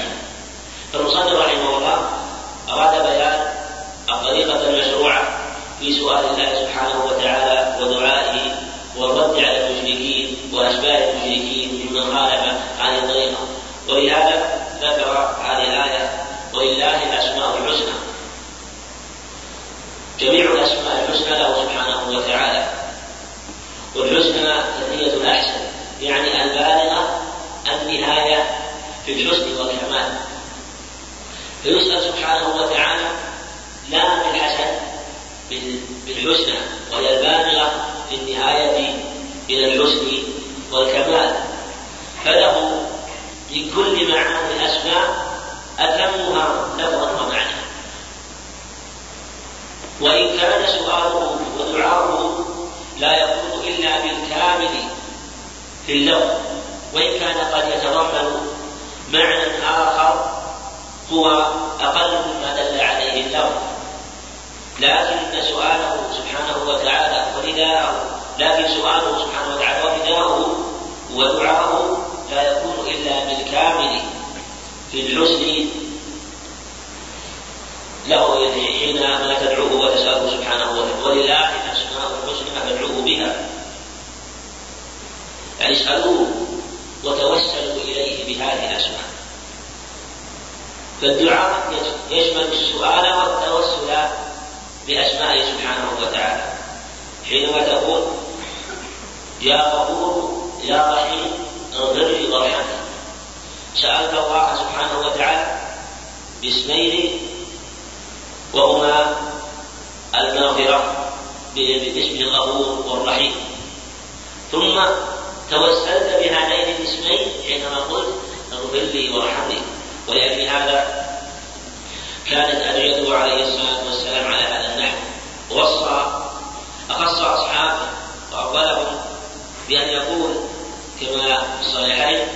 فالمصنف رحمه الله أراد بيان الطريقة المشروعة في سؤال الله سبحانه وتعالى ودعائه والرد على المشركين وأشباه المشركين ممن خالف هذه الطريقة. ولهذا ذكر هذه الآية ولله الأسماء الحسنى جميع الأسماء الحسنى له سبحانه وتعالى. والحسنى تثنية الأحسن يعني البالغة النهاية في الحسن والكمال. فيسأل سبحانه وتعالى لا بالحسن بالحسنى وهي البالغة في النهاية إلى الحسن والكمال. فله من كل معاني الأسماء أتمها لفظا ومعنى وإن كان سؤاله ودعاؤه لا يكون إلا بالكامل في اللفظ وإن كان قد يتضمن معنى آخر هو أقل مما دل عليه اللفظ لكن سؤاله سبحانه وتعالى ونداءه لكن سؤاله سبحانه وتعالى ونداءه ودعاؤه لا يكون إلا بالكامل في الحسن له حينما تدعوه وتسأله سبحانه وتعالى. ولله الأسماء الحسنى فادعوه بها. يعني اسألوه وتوسلوا إليه بهذه الأسماء. فالدعاء يشمل السؤال والتوسل بأسمائه سبحانه وتعالى. حينما تقول يا غفور يا رحيم اغفر لي وارحمني سألت الله سبحانه وتعالى باسمين وهما المغفرة باسم الغفور والرحيم ثم توسلت بهذين الاسمين حينما قلت اغفر لي وارحمني ولأجل هذا كانت أدعيته عليه الصلاة والسلام على هذا النحو. ووصى أخص أصحابه وأفضلهم بأن يقول كما في الصحيحين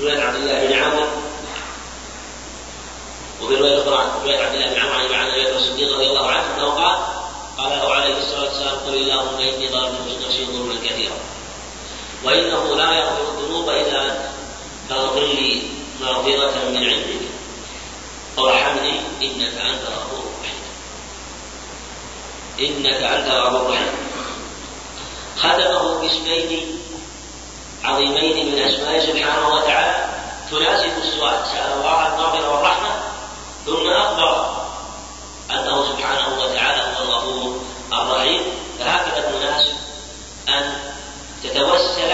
رواية عبد الله بن عمرو وفي رواية أخرى رواية عبد الله بن عمرو عن رواية الصديق رضي الله عنه أنه قال قال له عليه الصلاة والسلام قل اللهم إني ظالم نفسي ظلما كثيرا. وإنه لا يغفر الذنوب إلا أنت. فاغفر لي ما مغفرة من عندك. وارحمني إنك أنت الغفور الرحيم. إنك أنت الغفور الرحيم. ختمه باسمين عظيمين من أسمائه سبحانه وتعالى. تناسب السؤال. سأل الله المغفرة والرحمة. ثم أخبر أنه سبحانه وتعالى هو الغفور الرحيم. فهكذا المناسب أن تتوسل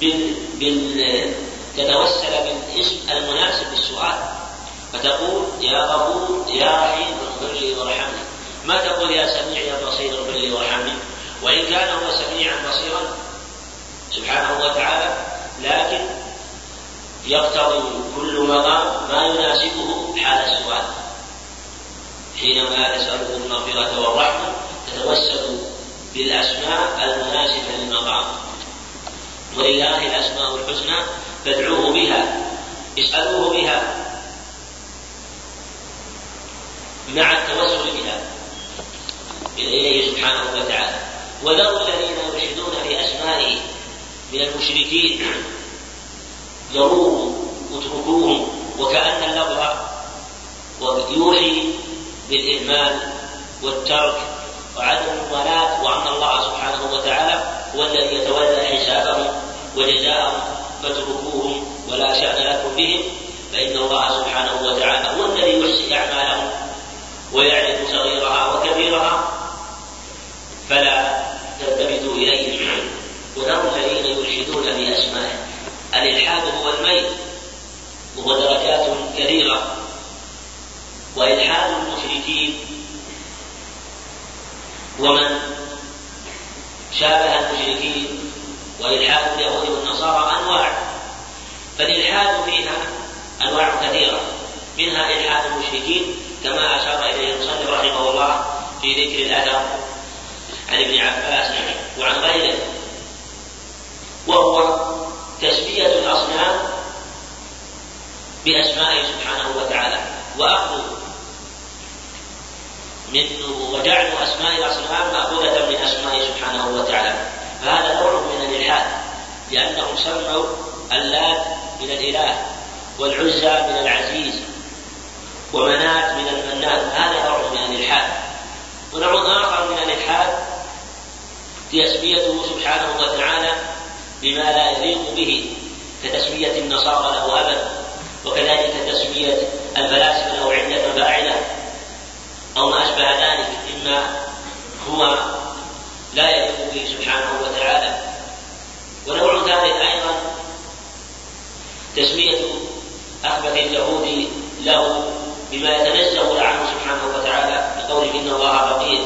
بال, بال... تتوسل بالاسم المناسب للسؤال. فتقول يا غفور يا رحيم اغفر لي وارحمني. ما تقول يا سميع يا بصير اغفر لي وارحمني؟ وإن كان هو سميعا بصيرا سبحانه وتعالى لكن يقتضي كل مقام ما يناسبه حال السؤال حينما تسأله المغفرة والرحمة تتوسل بالأسماء المناسبة للمقام. ولله الأسماء الحسنى فادعوه بها. اسألوه بها. مع التوسل بها. إليه سبحانه وتعالى. وذروا الذين يلحدون في أسمائه من المشركين ذروهم اتركوهم وكأن اللفظ يوحي بالإهمال والترك وعدم الموالاة وأن الله سبحانه وتعالى هو الذي يتولى حسابهم وجزاءهم فاتركوهم ولا شأن لكم بهم فإن الله سبحانه وتعالى هو الذي يحسن أعمالهم ويعرف صغيرها وكبيرها. فلا تلتفتوا إليه وذروا الذين يلحدون في أسمائه الإلحاد هو الميل وهو درجات كثيرة وإلحاد المشركين. ومن شابه المشركين وإلحاد اليهود والنصارى أنواع فالإلحاد فيها أنواع كثيرة منها إلحاد المشركين كما أشار إليه المصنف رحمه الله في ذكر الأثر عن ابن عباس وعن غيره. وهو تسمية الأصنام بأسمائه سبحانه وتعالى. وأخذ من وجعل أسماء الأصنام مأخوذة من أسمائه سبحانه وتعالى. فهذا نوع من الإلحاد لأنهم سمعوا اللات من الإله والعزى من العزيز ومنات من المنان. هذا نوع من الإلحاد. ونوع آخر من الإلحاد تسميته سبحانه وتعالى بما لا يليق به كتسمية النصارى له أبد وكذلك تسمية الفلاسفة له عدة فاعلة أو ما أشبه ذلك مما هو لا يليق به سبحانه وتعالى. ونوع ثالث أيضا تسمية أخبث اليهود له بما يتنزه عنه سبحانه وتعالى بقوله إن الله فقير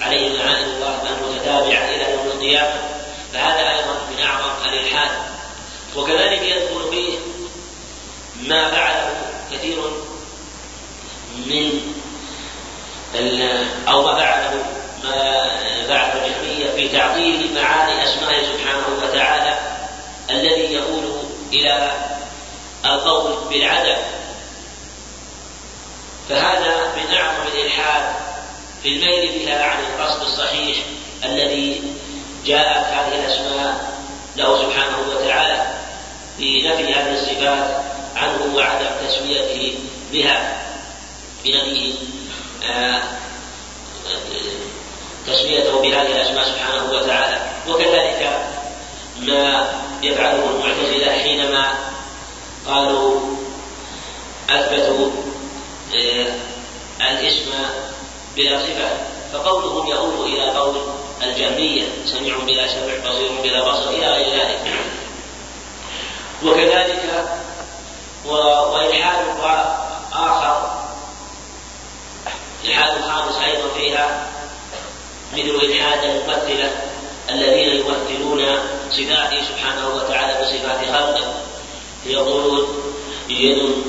عليه معاني الله متتابعة إلى يوم القيامة. فهذا وكذلك يدخل فيه ما فعله كثير من أو ما فعله ما فعله الجهمية في تعطيل معاني أسمائه سبحانه وتعالى الذي يؤول إلى القول بالعدم. فهذا من أعظم الإلحاد في الميل بها عن القصد الصحيح الذي جاءت هذه الأسماء له سبحانه وتعالى. في نفي هذه الصفات عنه وعدم تسميته بها بنفيه آه، تسميته بهذه الأسماء سبحانه وتعالى. وكذلك ما يفعله المعتزلة حينما قالوا أثبتوا آه، الاسم بلا صفة فقولهم يؤول إلى قول الجهمية سميع بلا سمع بصير بلا بصر إلى غير ذلك. وكذلك وإلحاد آخر. إلحاد خامس أيضا فيها مثل إلحاد الممثلة الذين يمثلون صفاته سبحانه وتعالى بصفات خلقه. يقولون يد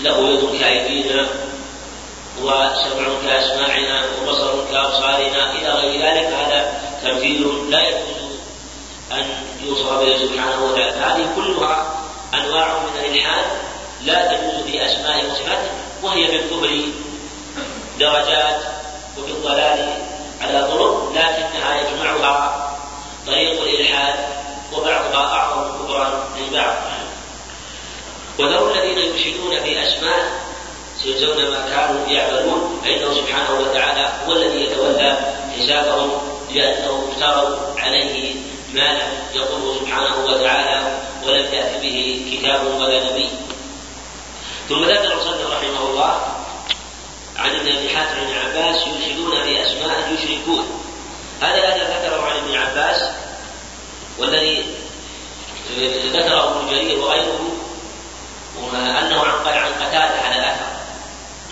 له يد كأيدينا وسمع كأسماعنا وبصر كأبصارنا إلى غير ذلك. هذا تمثيل لا يجوز أن يوصف به سبحانه وتعالى. هذه كلها أنواع من الإلحاد لا تجوز في أسماء وصفاته وهي في الكفر درجات وفي الضلال على طرق لكنها يجمعها طريق الإلحاد وبعضها أعظم كفرا من بعض وذروا الذين يلحدون في أسماء سيجزون ما كانوا يعملون. فإنه سبحانه وتعالى هو الذي يتولى حسابهم لأنهم افتروا عليه ما لم يقله سبحانه وتعالى ولم يأت به كتاب ولا نبي. ثم ذكر المصنف رحمه الله عن ابن أبي حاتم بن عباس يلحدون في اسماء يشركون. هذا الذي ذكره عن ابن عباس والذي ذكره ابن جرير وغيره انه عن عن قتادة على الأثر.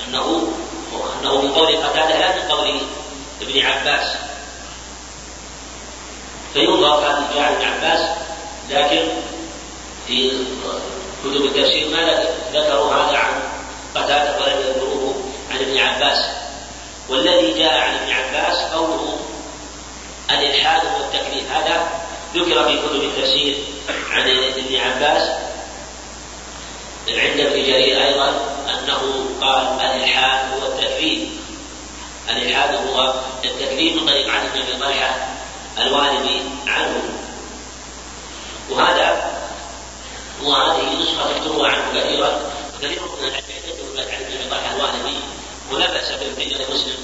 انه أنه من قول قتادة لا من قول ابن عباس. فينظر هذا جاء عن ابن عباس لكن في كتب التفسير ما ذكروا هذا عن قتادة ولم يذكروه عن ابن عباس. والذي جاء عن ابن عباس قوله الإلحاد والتكليف هذا ذكر في كتب التفسير عن ابن عباس. عند ابن جرير أيضا أنه قال الإلحاد هو التكليف الإلحاد هو التكليف من طريق عن بن طلحة الوالد عنه. وهذا وهذه نسخة تروى عنه كثيرا كثير من العلم يعتقد عن ابن طلحة الوالدي ولا بأس بالفعل مسلم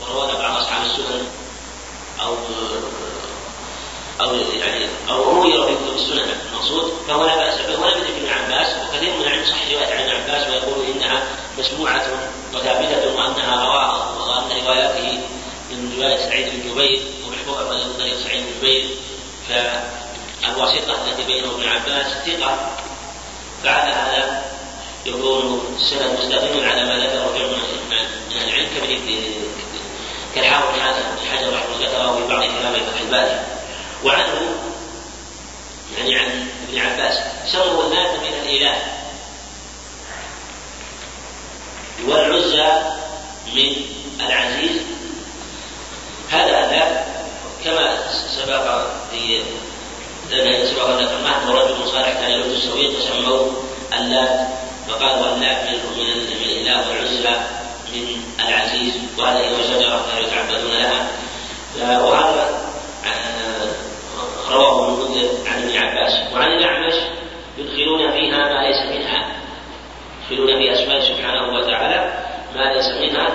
ورواه بعض أصحاب السنن أو أو يعني أو روي في كتب السنن المقصود فهو لا بأس به ولا مثل ابن عباس وكثير من العلم صح رواية عن ابن عباس ويقول إنها مسموعة وثابتة وأنها رواها وأن رواياته من رواية سعيد بن جبير ومحفوظة من طريق سعيد بن جبير فالواسطة التي بينه وبين عباس ثقة فعلى هذا يكون السند مستقيما على ما ذكره جمع من العلم كالحافظ بن حجر رحمه الله ذكره في بعض كلامه فتح الباري. وعنه يعني عن ابن عباس سموا الناس من الإله. والعزى من العزيز. هذا لا كما سبق في لنا سبق ان مات رجل صالح كان يلد السويق فسموه اللات فقالوا اللات من الاله والعزى من العزيز وهذه هو شجره كانوا يتعبدون لها. وهذا رواه ابن منذر عن ابن عباس. وعن الاعمش يدخلون فيها ما ليس منها يدخلون في أسماء سبحانه وتعالى ما ليس منها.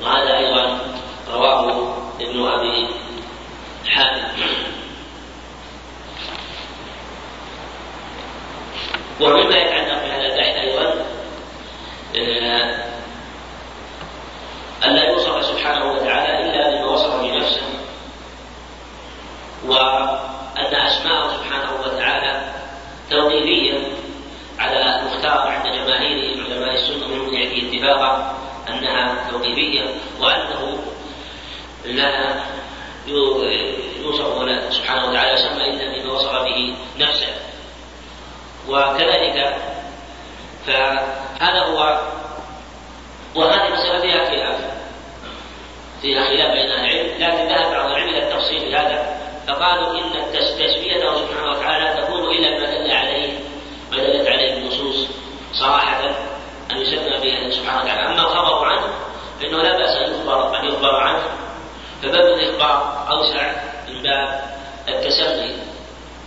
وهذا أيضا رواه ابن أبي حاتم ومما يتعلق بهذا البحث أيضا آه، أن لا يوصف سبحانه وتعالى إلا بما وصف بنفسه وأن أسماءه سبحانه وتعالى توقيفية على المختار عند جماهير علماء السنة من يأتي اتفاقا أنها توقيفية وأنه لا يوصف سبحانه وتعالى يسمى إلا بما وصف به نفسه. وكذلك فهذا هو وهذه مسألة فيها خلاف. فيها خلاف بين العلم لكن ذهب بعض العلم إلى التفصيل في هذا. فقالوا إن تسميته سبحانه وتعالى لا تكون إلا ما دل عليه ما دلت عليه النصوص صراحة أن يسمى به سبحانه وتعالى. أما الخبر عنه فإنه لا بأس أن يخبر أن يخبر عنه. فباب الإخبار أوسع من باب التسمي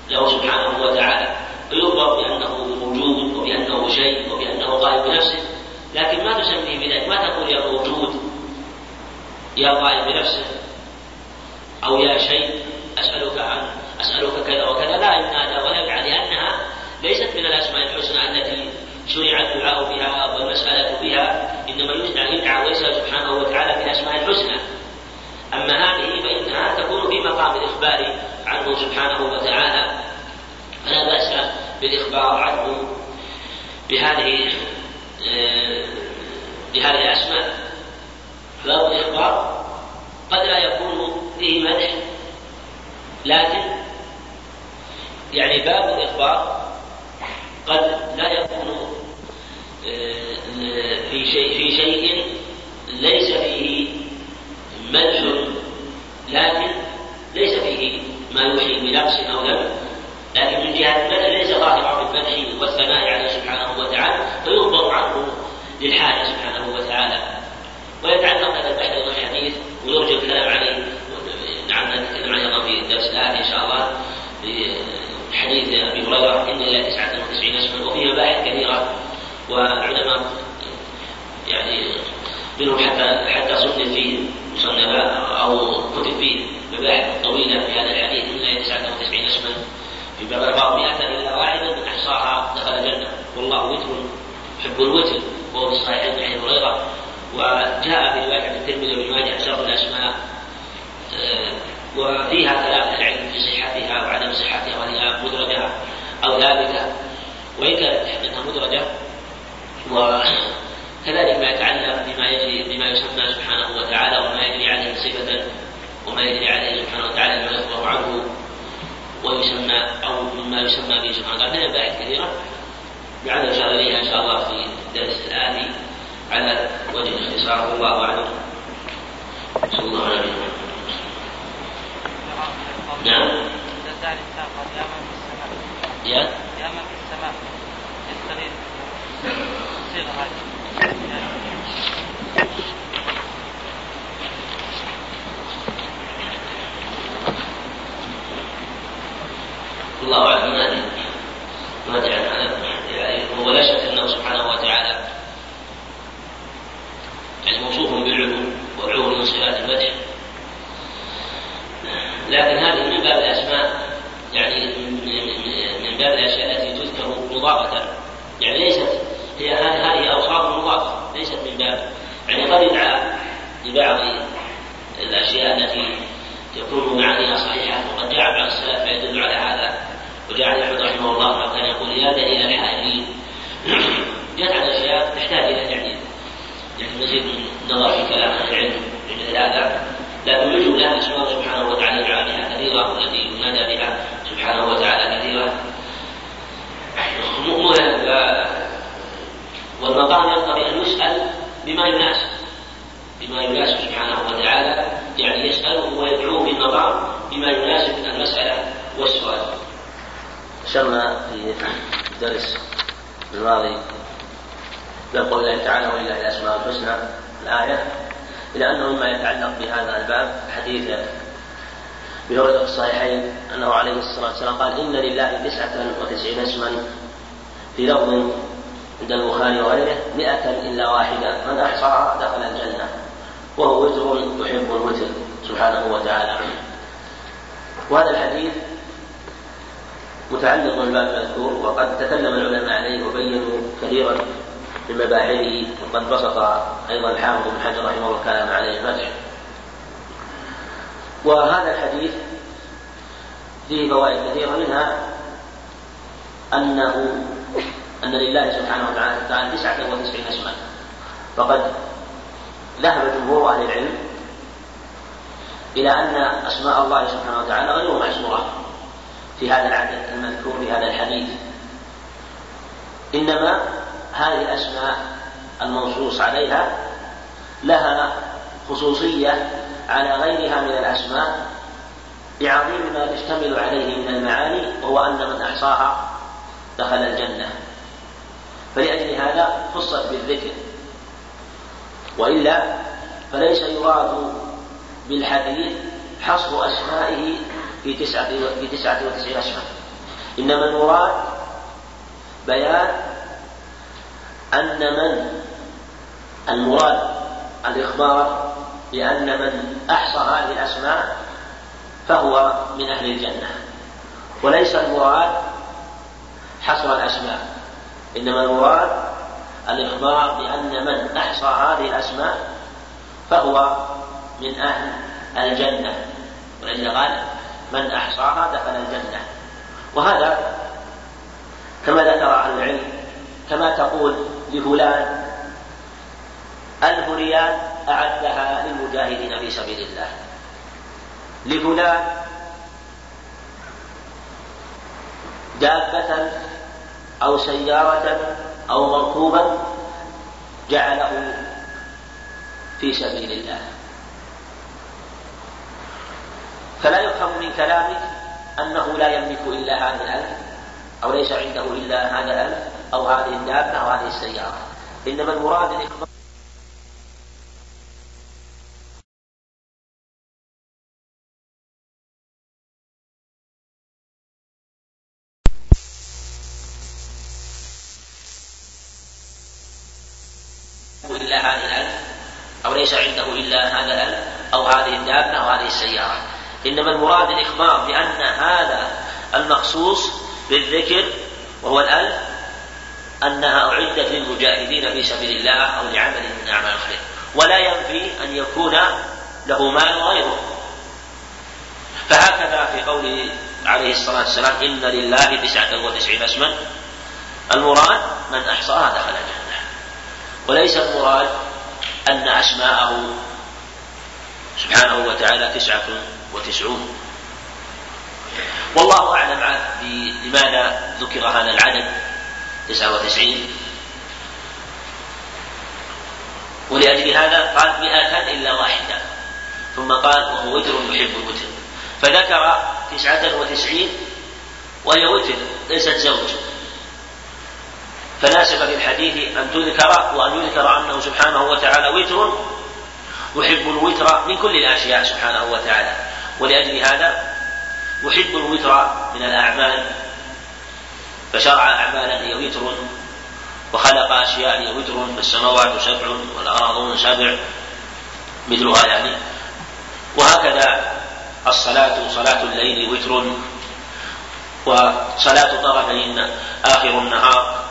له سبحانه وتعالى فيخبر بأنه موجود وبأنه شيء وبأنه قائم بنفسه لكن ما تسميه بذلك؟ ما تقول يا موجود يا قائم بنفسه أو يا شيء أسألك عن أسألك كذا وكذا لا إن هذا ولا يفعل لأنها ليست من الأسماء الحسنى التي شرع الدعاء بها والمسألة بها إنما يدعى يدعى ويسأل سبحانه وتعالى بالأسماء الحسنى أما هذه فإنها تكون في مقام الإخبار عنه سبحانه وتعالى. فلا بأس بالإخبار عنه بهذه بهذه الأسماء. باب الإخبار قد لا يكون فيه مدح لكن يعني باب الإخبار قد لا يكون آه، في شيء في شيء ليس فيه مدح لكن ما يوحي بنقص أو ذنب لكن من جهة المدح ليس ظاهرا بالمدح والثناء عليه سبحانه وتعالى فيخبر عنه للحاجة سبحانه وتعالى. ويتعلق هذا البحث أيضا الحديث ويرجى الكلام عليه. نعم نتكلم عليه أيضا في الدرس الآتي إن شاء الله حديث أبي هريرة إن إلى تسعة وتسعين اسما وفيها مباحث كثيرة. والعلماء يعني منهم حتى حتى صنف فيه مصنفات أو كتب فيه. مباحث طويلة في هذا الحديث من 99 اسما. في باب الباب مئة إلا واحدا من أحصاها دخل الجنة. والله وتر يحب الوتر وهو في الصحيحين من حديث هريرة. وجاء في رواية الترمذي وابن ماجه أشر الأسماء آه، وفيها كلام العلم في صحتها وعدم صحتها وهي مدرجة أو ثابتة. وإن كانت أنها مدرجة وكذلك ما يتعلق بما يجري بما يسمى سبحانه وتعالى وما يجري عليه صفة. وما يجري عليه سبحانه وتعالى ما يخبر عنه ويسمى أو مما يسمى به سبحانه وتعالى. باحث كثيرة لعل إشارة إليها إن شاء الله في الدرس الآتي على وجه الاختصار والله أعلم. صلى الله عليه وسلم. نعم. يا؟ يا من في السماء. يستغيث صيغة هذه. الله اعلم ما ادري ما ادري عن هذا هو لا شك أنه سبحانه وتعالى يعني موصوف بالعلو والعلو من صفات المدح لكن هذه من باب الأسماء يعني من باب الأشياء التي تذكر مضافه يعني ليست هي هذه أوصاف مضافه ليست من باب. يعني قد يدعى لبعض الأشياء التي تكون معانيها صحيحه وقد جاء بعض السلف فيدل على هذا. وجعل أحمد رحمه الله كان يقول يا دليل الحائلين يجعل اشياء تحتاج إلى تعديل. يعني مزيد من النظر في كلام أهل العلم مثل هذا. لكن بالجمله أسماء سبحانه وتعالى يدعى بها كثيره والتي ينادى بها سبحانه وتعالى كثيره والمقام يقتضي ان يسأل بما يناسب. بما يناسب سبحانه وتعالى يعني يساله ويدعوه بالمقام بما يناسب المسألة والسؤال. أشرنا في الدرس الماضي بقول الله تعالى ولله الأسماء الحسنى الآية إلى أنه مما يتعلق بهذا الباب حديث في الصحيحين أنه عليه الصلاة والسلام قال إن لله تسعة وتسعين اسما في لفظ عند البخاري وغيره مئة إلا واحدة من أحصاها دخل الجنة وهو وتر يحب الوتر سبحانه وتعالى. وهذا الحديث متعلق بالباب المذكور وقد تكلم العلماء عليه وبينوا كثيرا من مباحثه وقد بسط أيضا الحافظ بن حجر رحمه الله الكلام عليه المدح وهذا الحديث فيه فوائد كثيرة منها أنه أن لله سبحانه وتعالى تعالى تسعة وتسعين اسما. فقد ذهب جمهور أهل العلم إلى أن أسماء الله سبحانه وتعالى غير معصوره في هذا العدد المذكور في هذا الحديث. إنما هذه الأسماء المنصوص عليها لها خصوصية على غيرها من الأسماء بعظيم ما تشتمل عليه من المعاني وهو أن من أحصاها دخل الجنة. فلأجل هذا خصت بالذكر. وإلا فليس يراد بالحديث حصر أسمائه في تسعة في تسعة وتسعين اسما إنما المراد بيان أن من المراد الإخبار بأن من أحصى هذه الأسماء فهو من أهل الجنة. وليس المراد حصر الأسماء. إنما المراد الإخبار بأن من أحصى هذه الأسماء فهو من أهل الجنة. ولذا قال من أحصاها دخل الجنة. وهذا كما ذكر أهل العلم كما تقول لفلان ألف ريال أعدها للمجاهدين في سبيل الله. لفلان دابة أو سيارة أو مركوبا جعله في سبيل الله. فلا يفهم من كلامك أنه لا يملك إلا هذه الألف أو ليس عنده إلا هذا الألف أو هذه الدابة أو هذه السيارة. إنما المراد الإخبار إلا هذه الألف أو ليس عنده إلا هذا الألف أو هذه الدابة أو هذه السيارة. إنما المراد الإخبار بأن هذا المخصوص بالذكر وهو الألف أنها أعدت للمجاهدين في سبيل الله أو لعمل من أعمال الخير. ولا ينفي أن يكون له مال غيره فهكذا في قوله عليه الصلاة والسلام إن لله تسعة وتسعين اسما. المراد من أحصاها دخل الجنة. وليس المراد أن أسماءه سبحانه وتعالى تسعة وتسعون. والله أعلم لماذا ذكر هذا العدد تسعة وتسعين. ولأجل هذا قال مئة إلا واحدة. ثم قال وهو وتر يحب الوتر. فذكر تسعة وتسعين وهي وتر ليست زوج. فناسب في الحديث أن تذكر وأن يذكر أنه سبحانه وتعالى وتر يحب الوتر من كل الأشياء سبحانه وتعالى. ولأجل هذا يحب الوتر من الأعمال. فشرع أعمالا هي وتر وخلق أشياء هي وتر فالسماوات سبع والأراضون سبع مثلها يعني. وهكذا الصلاة صلاة الليل وتر وصلاة طرفي آخر النهار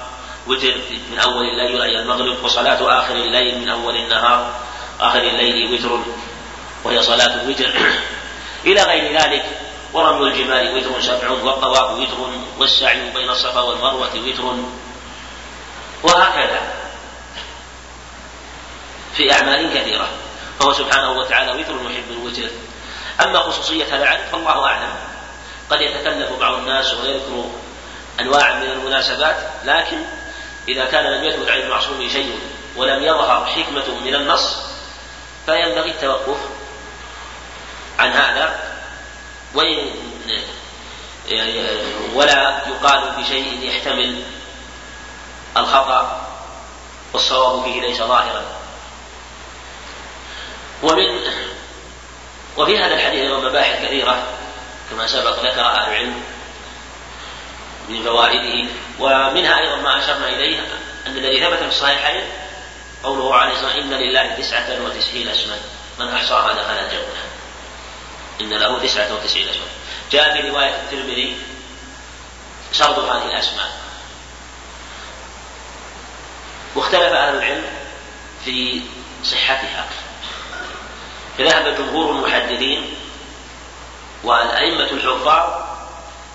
وتر من أول الليل أي المغرب وصلاة آخر الليل من أول النهار. آخر الليل وتر وهي صلاة الوتر. إلى غير ذلك ورمي الجمال وتر سبع والطواف وتر والسعي بين الصفا والمروة وتر. وهكذا في أعمال كثيرة. فهو سبحانه وتعالى وتر يحب الوتر. أما خصوصية هذا العدد فالله أعلم. قد يتكلف بعض الناس ويذكر أنواعا من المناسبات لكن إذا كان لم يثبت عن المعصوم شيء ولم يظهر حكمة من النص فينبغي التوقف عن هذا وإن ولا يقال بشيء يحتمل الخطأ والصواب فيه ليس ظاهرا. ومن وفي هذا الحديث أيضا مباحث كثيرة كما سبق ذكر أهل العلم من فوائده ومنها أيضا ما أشرنا إليه أن الذي ثبت في الصحيحين قوله عليه الصلاة والسلام إن لله تسعة وتسعين اسما من أحصاها دخل الجنة إن له تسعة وتسعين اسما. جاء في رواية الترمذي شرط هذه الأسماء. واختلف أهل العلم في صحتها. فذهب جمهور المحدثين والأئمة الحفاظ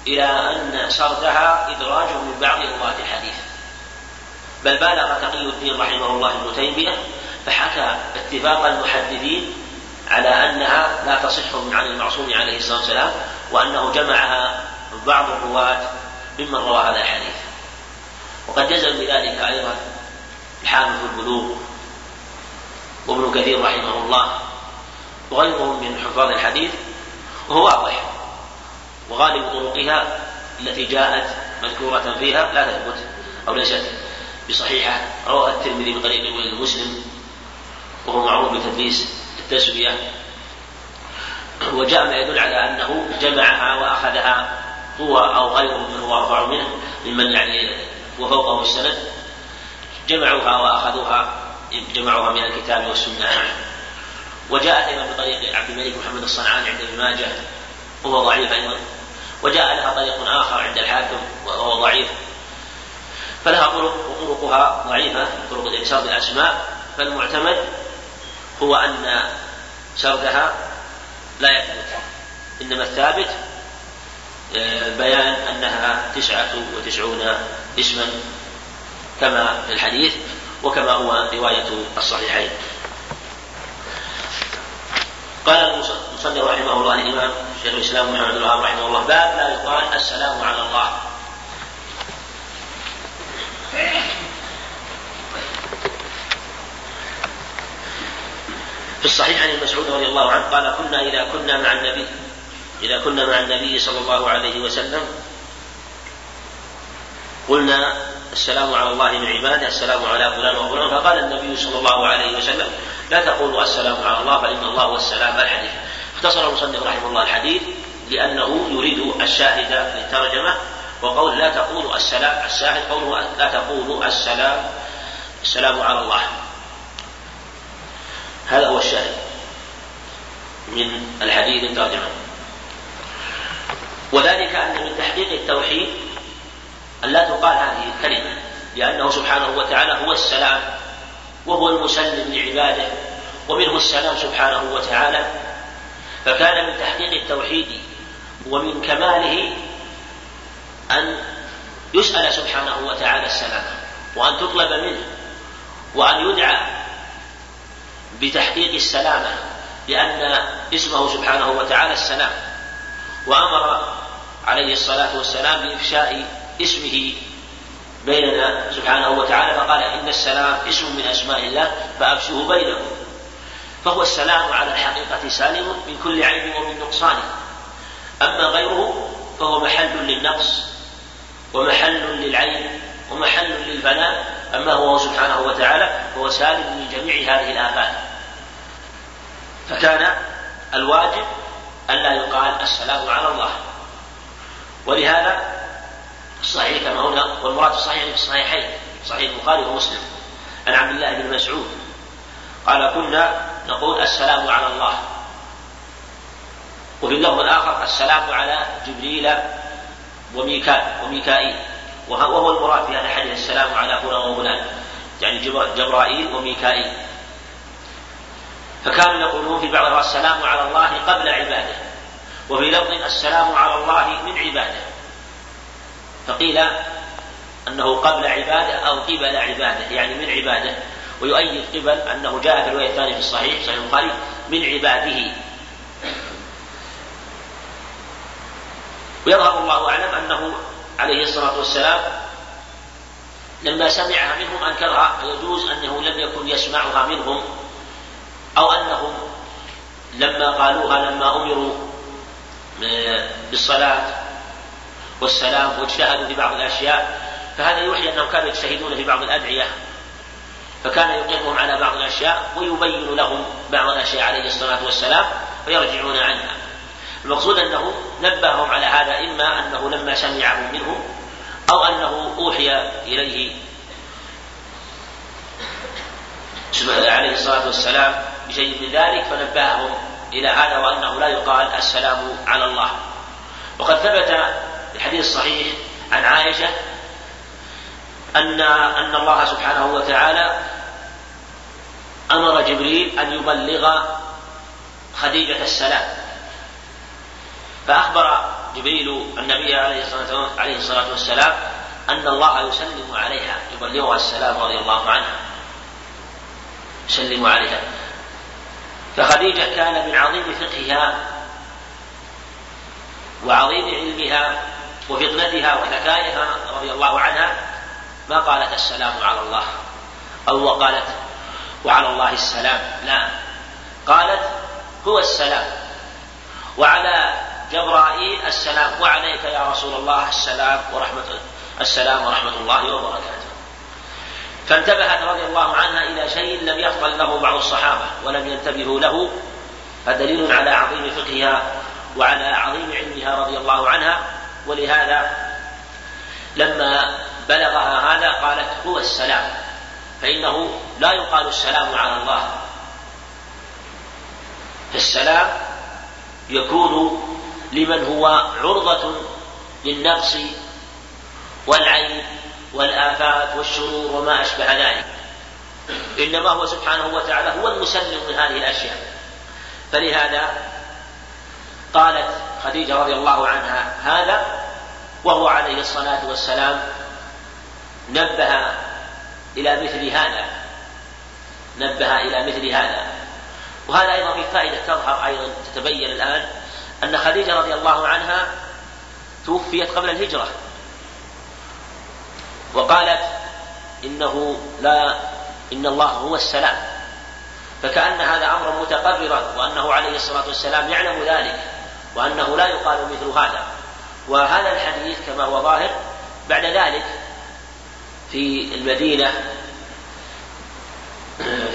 إلى أن سردها إدراج من بعض رواة الحديث. بل بالغ تقي الدين رحمه الله ابن تيمية فحكى اتفاق المحدثين على أنها لا تصح من عن المعصوم عليه الصلاة والسلام وأنه جمعها بعض الرواة ممن روى هذا الحديث. وقد جزم بذلك أيضا الحافظ البلوغ وابن كثير رحمه الله وغيرهم من حفاظ الحديث وهو واضح. وغالب طرقها التي جاءت مذكورة فيها لا تثبت أو ليست. بصحيحة روى الترمذي بطريق مسلم وهو معروف بتدليس التسوية وجاء ما يدل على أنه جمعها وأخذها هو أو غيره من هو أرفع منه ممن يعني وفوقه السند. جمعوها وأخذوها جمعوها من الكتاب والسنة. وجاءت أيضا بطريق عبد الملك محمد الصنعاني عند ابن ماجه وهو ضعيف أيضا. وجاء لها طريق آخر عند الحاكم وهو ضعيف. فلها طرق وطرقها ضعيفة طرق الإنشار بالأسماء فالمعتمد هو أن سردها لا يثبت إنما الثابت آه، بيان أنها تسعة وتسعون اسما كما في الحديث وكما هو رواية الصحيحين. قال المصنف رحمه الله الإمام شيخ الإسلام محمد بن رحمه الله باب لا يقال السلام على الله. في الصحيح عن مسعود رضي الله عنه قال كنا إذا كنا مع النبي إذا كنا مع النبي صلى الله عليه وسلم قلنا السلام على الله من عباده السلام على فلان وفلان فقال النبي صلى الله عليه وسلم لا تقولوا السلام على الله فإن الله هو السلام الحديث؟ اختصر المصنف رحمه الله الحديث لأنه يريد الشاهد للترجمة وقول لا تقولوا السلام الشاهد قوله لا تقولوا السلام السلام على الله. هذا هو الشاهد من الحديث الترجمة. وذلك أن من تحقيق التوحيد أن لا تقال هذه الكلمة لأنه سبحانه وتعالى هو السلام وهو المسلم لعباده ومنه السلام سبحانه وتعالى. فكان من تحقيق التوحيد ومن كماله أن يسأل سبحانه وتعالى السلامة وأن تطلب منه وأن يدعى بتحقيق السلامة لأن اسمه سبحانه وتعالى السلام وأمر عليه الصلاة والسلام بإفشاء اسمه بيننا سبحانه وتعالى فقال إن السلام اسم من أسماء الله فأفشه بينهم فهو السلام على الحقيقة سالم من كل عيب ومن نقصان أما غيره فهو محل للنقص ومحل للعيب ومحل للفناء أما هو سبحانه وتعالى فهو سالم من جميع هذه الآفات فكان الواجب ألا يقال السلام على الله. ولهذا الصحيح كما هنا والمراد الصحيح في الصحيحين صحيح البخاري ومسلم. عن عبد الله بن مسعود قال كنا نقول السلام على الله. وفي اللفظ الآخر السلام على جبريل وميكال وميكائيل وهو المراد في هذا الحديث السلام على فلان وفلان يعني جبرائيل وميكائيل فكانوا يقولون في بعضها السلام على الله قبل عباده. وفي لفظ السلام على الله من عباده. فقيل أنه قبل عبادة أو قبل عبادة يعني من عباده. ويؤيد قبل أنه جاء في الرواية الثانية في الصحيح صحيح البخاري من عباده. ويظهر الله أعلم أنه عليه الصلاة والسلام لما سمعها منهم أنكرها فيجوز أنه لم يكن يسمعها منهم أو أنهم لما قالوها لما أمروا بالصلاة والسلام واجتهدوا في بعض الأشياء فهذا يوحي أنهم كانوا يجتهدون في بعض الأدعية فكان يقرهم على بعض الأشياء ويبين لهم بعض الأشياء عليه الصلاة والسلام فيرجعون عنها. المقصود أنه نبههم على هذا إما أنه لما سمعه منهم أو أنه أوحي إليه. عليه الصلاة والسلام بشيء من ذلك فنبههم إلى هذا وأنه لا يقال السلام على الله. وقد ثبت في الحديث الصحيح عن عائشة أن أن الله سبحانه وتعالى أمر جبريل أن يبلغ خديجة السلام. فأخبر جبريل النبي عليه الصلاة والسلام أن الله يسلم عليها يبلغها السلام رضي الله عنها. يسلم عليها. فخديجة كان من عظيم فقهها وعظيم علمها وفطنتها وذكائها رضي الله عنها ما قالت السلام على الله؟ أو وقالت وعلى الله السلام. لا قالت هو السلام. وعلى جبرائيل السلام. وعليك يا رسول الله السلام ورحمة السلام ورحمة الله وبركاته. فانتبهت رضي الله عنها إلى شيء لم يفضل له بعض الصحابة ولم ينتبهوا له فدليل على عظيم فقهها وعلى عظيم علمها رضي الله عنها. ولهذا لما بلغها هذا قالت هو السلام فإنه لا يقال السلام على الله. فالسلام يكون لمن هو عرضة للنقص والعيب والآفات والشرور وما أشبه ذلك. إنما هو سبحانه وتعالى هو المسلم من هذه الأشياء. فلهذا قالت خديجة رضي الله عنها هذا وهو عليه الصلاة والسلام نبه إلى مثل هذا. نبه إلى مثل هذا. وهذا أيضا في فائدة تظهر أيضا تتبين الآن. أن خديجة رضي الله عنها توفيت قبل الهجرة. وقالت إنه لا إن الله هو السلام. فكأن هذا أمر متقررا وأنه عليه الصلاة والسلام يعلم ذلك وأنه لا يقال مثل هذا. وهذا الحديث كما هو ظاهر بعد ذلك في المدينة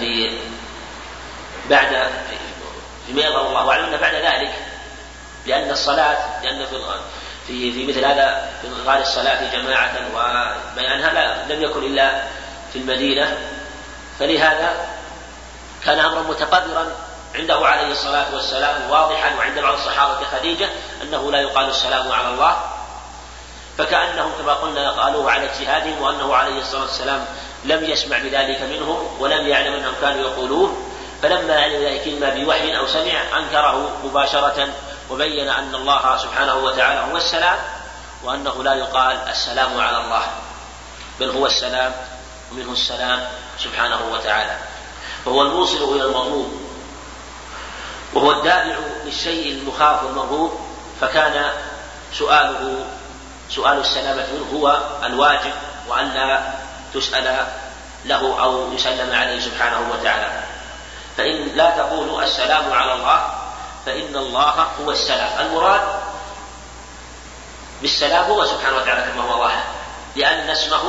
في بعد في يظهر الله أعلم بعد ذلك لأن الصلاة لأن في في مثل هذا في غار الصلاة جماعة وبيانها لا لم يكن إلا في المدينة. فلهذا كان أمرا متقررا عنده عليه الصلاة والسلام واضحا وعند بعض الصحابة كخديجة أنه لا يقال السلام على الله. فكأنهم كما قلنا قالوه على اجتهادهم وأنه عليه الصلاة والسلام لم يسمع بذلك منهم ولم يعلم أنهم كانوا يقولون. فلما علم ذلك إما بوحي أو سمع أنكره مباشرة وبين أن الله سبحانه وتعالى هو السلام وأنه لا يقال السلام على الله بل هو السلام ومنه السلام سبحانه وتعالى. فهو الموصل إلى المطلوب وهو الدافع للشيء المخاف والمرهوب فكان سؤاله سؤال السلامة منه هو الواجب وأن لا تسأل له أو يسلم عليه سبحانه وتعالى. فإن لا تقول السلام على الله فإن الله هو السلام. المراد بالسلام هو سبحانه وتعالى كما هو ظاهر لأن اسمه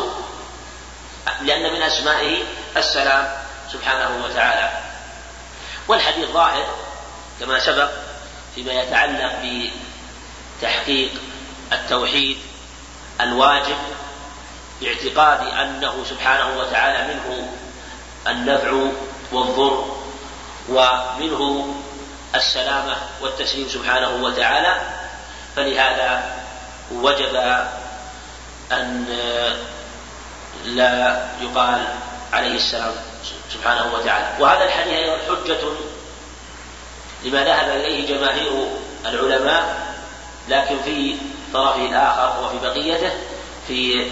لأن من أسمائه السلام سبحانه وتعالى. والحديث ظاهر كما سبق فيما يتعلق بتحقيق التوحيد الواجب باعتقاد أنه سبحانه وتعالى منه النفع والضر ومنه السلامة والتسليم سبحانه وتعالى فلهذا وجب أن لا يقال عليه السلام سبحانه وتعالى. وهذا الحديث أيضا حجة لما ذهب إليه جماهير العلماء لكن في طرفه الآخر وفي بقيته في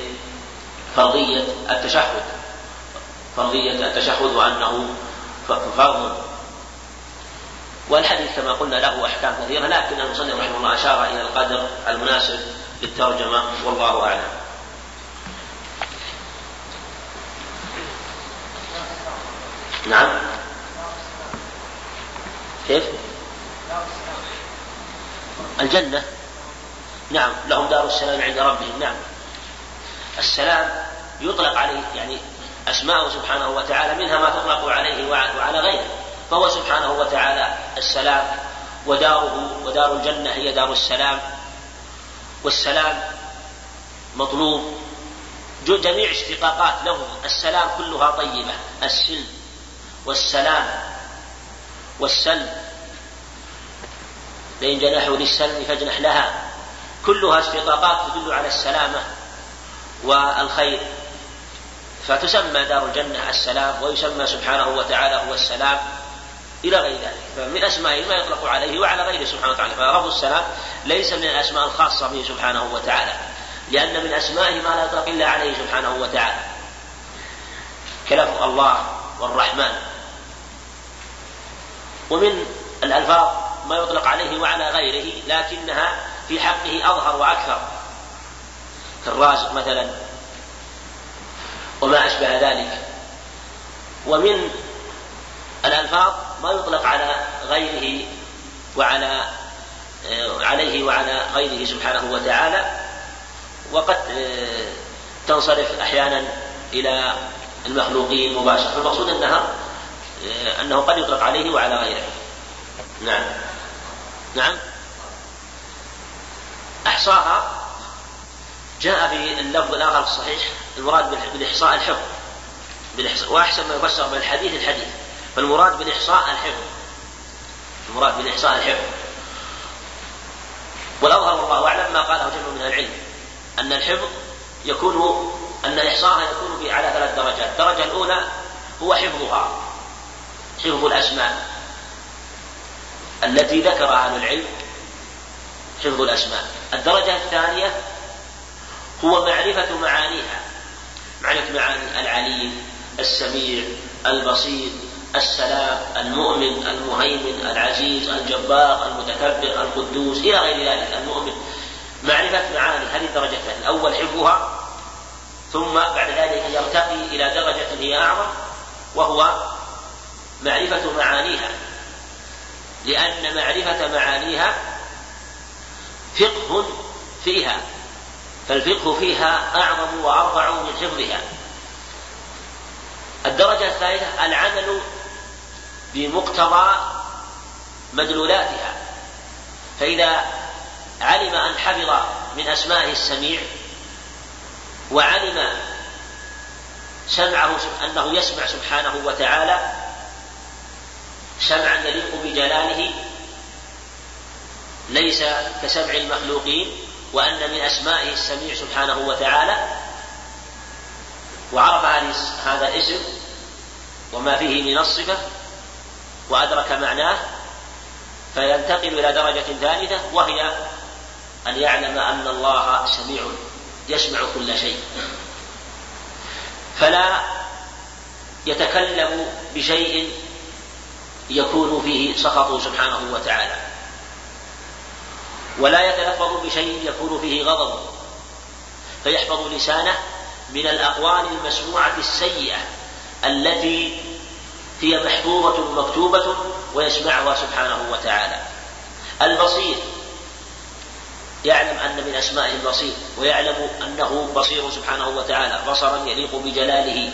فرضية التشهد. فرضية التشهد وأنه فرض والحديث كما قلنا له أحكام كثيرة لكن المصنف رحمه الله أشار إلى القدر المناسب للترجمة والله أعلم. نعم. كيف؟ الجنة. نعم لهم دار السلام عند ربهم نعم. السلام يطلق عليه يعني أسماءه سبحانه وتعالى منها ما تطلق عليه وعلى غيره. فهو سبحانه وتعالى السلام وداره ودار الجنة هي دار السلام. والسلام مطلوب. جميع اشتقاقات له السلام كلها طيبة السلم والسلام والسلم. لئن جنحوا للسلم فاجنح لها. كلها اشتقاقات تدل على السلامة والخير. فتسمى دار الجنة السلام ويسمى سبحانه وتعالى هو السلام. إلى غير ذلك. فمن أسمائه ما يطلق عليه وعلى غيره سبحانه وتعالى. فلفظ السلام ليس من الأسماء الخاصة به سبحانه وتعالى. لأن من أسمائه ما لا يطلق إلا عليه سبحانه وتعالى. كلفظ الله والرحمن. ومن الألفاظ ما يطلق عليه وعلى غيره لكنها في حقه أظهر وأكثر. كالرازق مثلا. وما أشبه ذلك. ومن الألفاظ ما يطلق على غيره وعلى عليه وعلى غيره سبحانه وتعالى وقد تنصرف أحيانا إلى المخلوقين مباشرة. فالمقصود أنها أنه قد يطلق عليه وعلى غيره. نعم. نعم. أحصاها جاء في اللفظ الآخر الصحيح المراد بالإحصاء الحفظ. بالإحصاء وأحسن ما يفسر بالحديث الحديث. فالمراد بالإحصاء الحفظ. المراد بالإحصاء الحفظ. والأظهر والله أعلم ما قاله جمع من العلم أن الحفظ يكون أن إحصاءها يكون على ثلاث درجات. الدرجة الأولى هو حفظها حفظ الأسماء. التي ذكر أهل العلم حفظ الأسماء. الدرجة الثانية هو معرفة معانيها. معرفة معاني العليم السميع البصير. السلام المؤمن المهيمن العزيز الجبار المتكبر القدوس إلى غير ذلك المؤمن. معرفة معاني هذه الثانية الأول حفظها ثم بعد ذلك يرتقي إلى درجة هي أعظم وهو معرفة معانيها. لأن معرفة معانيها فقه فيها فالفقه فيها أعظم وأرفع من حفظها. الدرجة الثالثة العمل بمقتضى مدلولاتها. فإذا علم أن حفظ من أسمائه السميع وعلم سمعه أنه يسمع سبحانه وتعالى سمعا يليق بجلاله ليس كسمع المخلوقين وأن من أسمائه السميع سبحانه وتعالى وعرف هذا الاسم وما فيه من الصفة وأدرك معناه فينتقل إلى درجة ثالثة وهي أن يعلم أن الله سميع يسمع كل شيء. فلا يتكلم بشيء يكون فيه سخطه سبحانه وتعالى. ولا يتلفظ بشيء يكون فيه غضب. فيحفظ لسانه من الأقوال المسموعة السيئة التي هي محفوظة مكتوبة ويسمعها سبحانه وتعالى. البصير يعلم أن من أسمائه البصير ويعلم أنه بصير سبحانه وتعالى. بصرا يليق بجلاله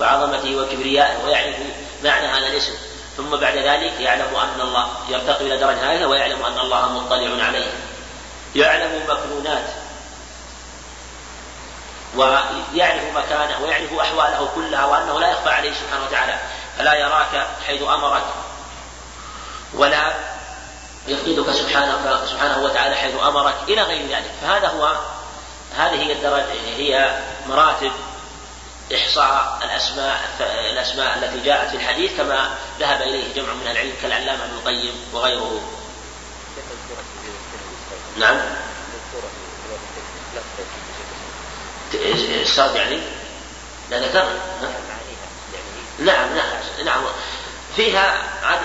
وعظمته وكبريائه ويعرف معنى هذا الاسم. ثم بعد ذلك يعلم أن الله يرتقي إلى درجة هذه ويعلم أن الله مطلع عليه. يعلم مكنونات ويعرف مكانه ويعرف أحواله كلها وأنه لا يخفى عليه سبحانه وتعالى. فلا يراك حيث أمرك ولا يفقدك سبحانه سبحانه وتعالى حيث أمرك إلى غير ذلك فهذا هو هذه هي الدرجة هي مراتب إحصاء الاسماء الأسماء التي جاءت في الحديث كما ذهب إليه جمع من العلم كالعلامة ابن القيم وغيره. نعم. السرد يعني؟ لا ذكرنا نعم نعم نعم. فيها عاد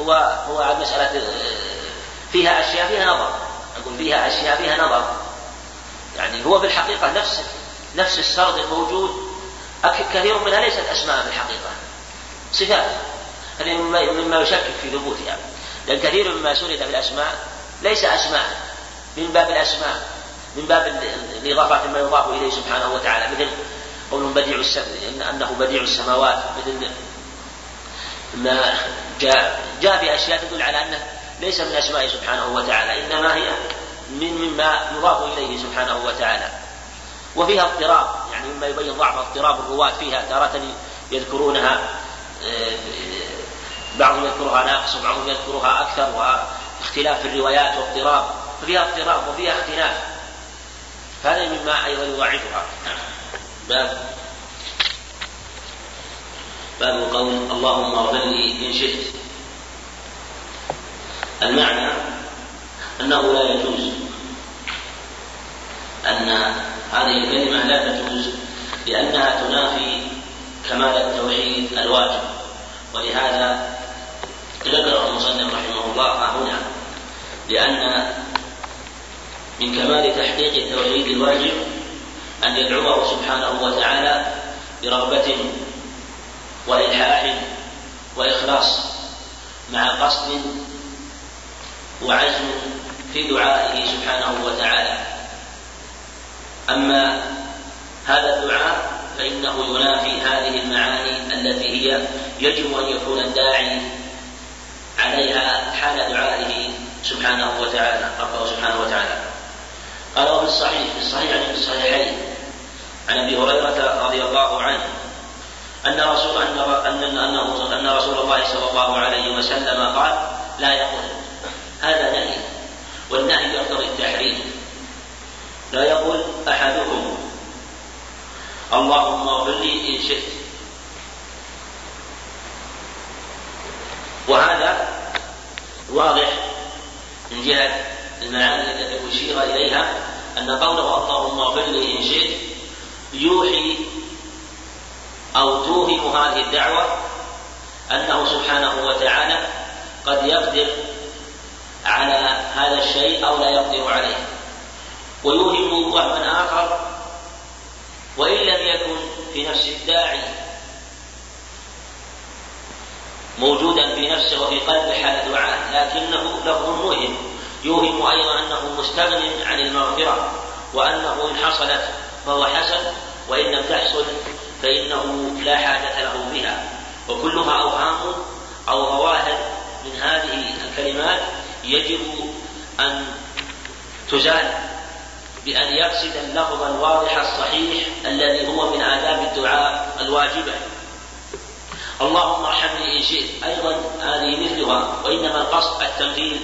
هو هو مسألة فيها أشياء فيها نظر. أقول فيها أشياء فيها نظر. يعني هو في الحقيقة نفس نفس السرد الموجود. كثير منها ليست أسماء في الحقيقة. صفات. هذه مما يشكك في ثبوتها. لأن كثير مما سرد في الأسماء ليس أسماء. من باب الأسماء من باب الإضافات ما يضاف إليه سبحانه وتعالى. مثل قول بديع أنه بديع السماوات مثل ما جاء جاء في أشياء تدل على أنه ليس من أسمائه سبحانه وتعالى إنما هي من مما يضاف إليه سبحانه وتعالى. وفيها اضطراب يعني مما يبين ضعف اضطراب الرواة فيها تارة يذكرونها آه، بعضهم يذكرها ناقص وبعضهم يذكرها أكثر واختلاف في الروايات واضطراب ففيها اضطراب وفيها اختلاف هذا مما أيضا يضاعفها. باب. باب قول اللهم اغفر لي إن شئت. المعنى أنه لا يجوز. أن هذه الكلمة لا تجوز لأنها تنافي كمال التوحيد الواجب. ولهذا ذكر المصنف رحمه الله هنا لأن من كمال تحقيق التوحيد الواجب أن يدعوه سبحانه وتعالى برغبة وإلحاح وإخلاص مع قصد وعزم في دعائه سبحانه وتعالى. أما هذا الدعاء فإنه ينافي هذه المعاني التي هي يجب أن يكون الداعي عليها حال دعائه سبحانه وتعالى ربه سبحانه وتعالى. قال وفي الصحيح في الصحيح عن الصحيحين. عن أبي هريرة رضي الله عنه. أن رسول أن أنه أن رسول الله صلى الله عليه وسلم قال لا يقول. هذا نهي. والنهي يقتضي التحريم. لا يقول احدكم اللهم اغفر لي إن شئت. وهذا واضح من جهة المعاني التي أشير إليها أن قوله اللهم اغفر لي إن شئت يوحي أو توهم هذه الدعوة أنه سبحانه وتعالى قد يقدر على هذا الشيء أو لا يقدر عليه. ويوهم وهما آخر وإن لم يكن في نفس الداعي موجودا في نفسه وفي قلبه حال دعاء لكنه لفظ موهم يوهم أيضا أنه مستغن عن المغفرة وأنه إن حصلت فهو حسن وإن لم تحصل فإنه لا حاجة له بها. وكلها أوهام أو ظواهر من هذه الكلمات يجب أن تزال بأن يقصد اللفظ الواضح الصحيح الذي هو من آداب الدعاء الواجبة. اللهم ارحمني إن شئت. أيضا هذه مثلها وإنما القصد التمثيل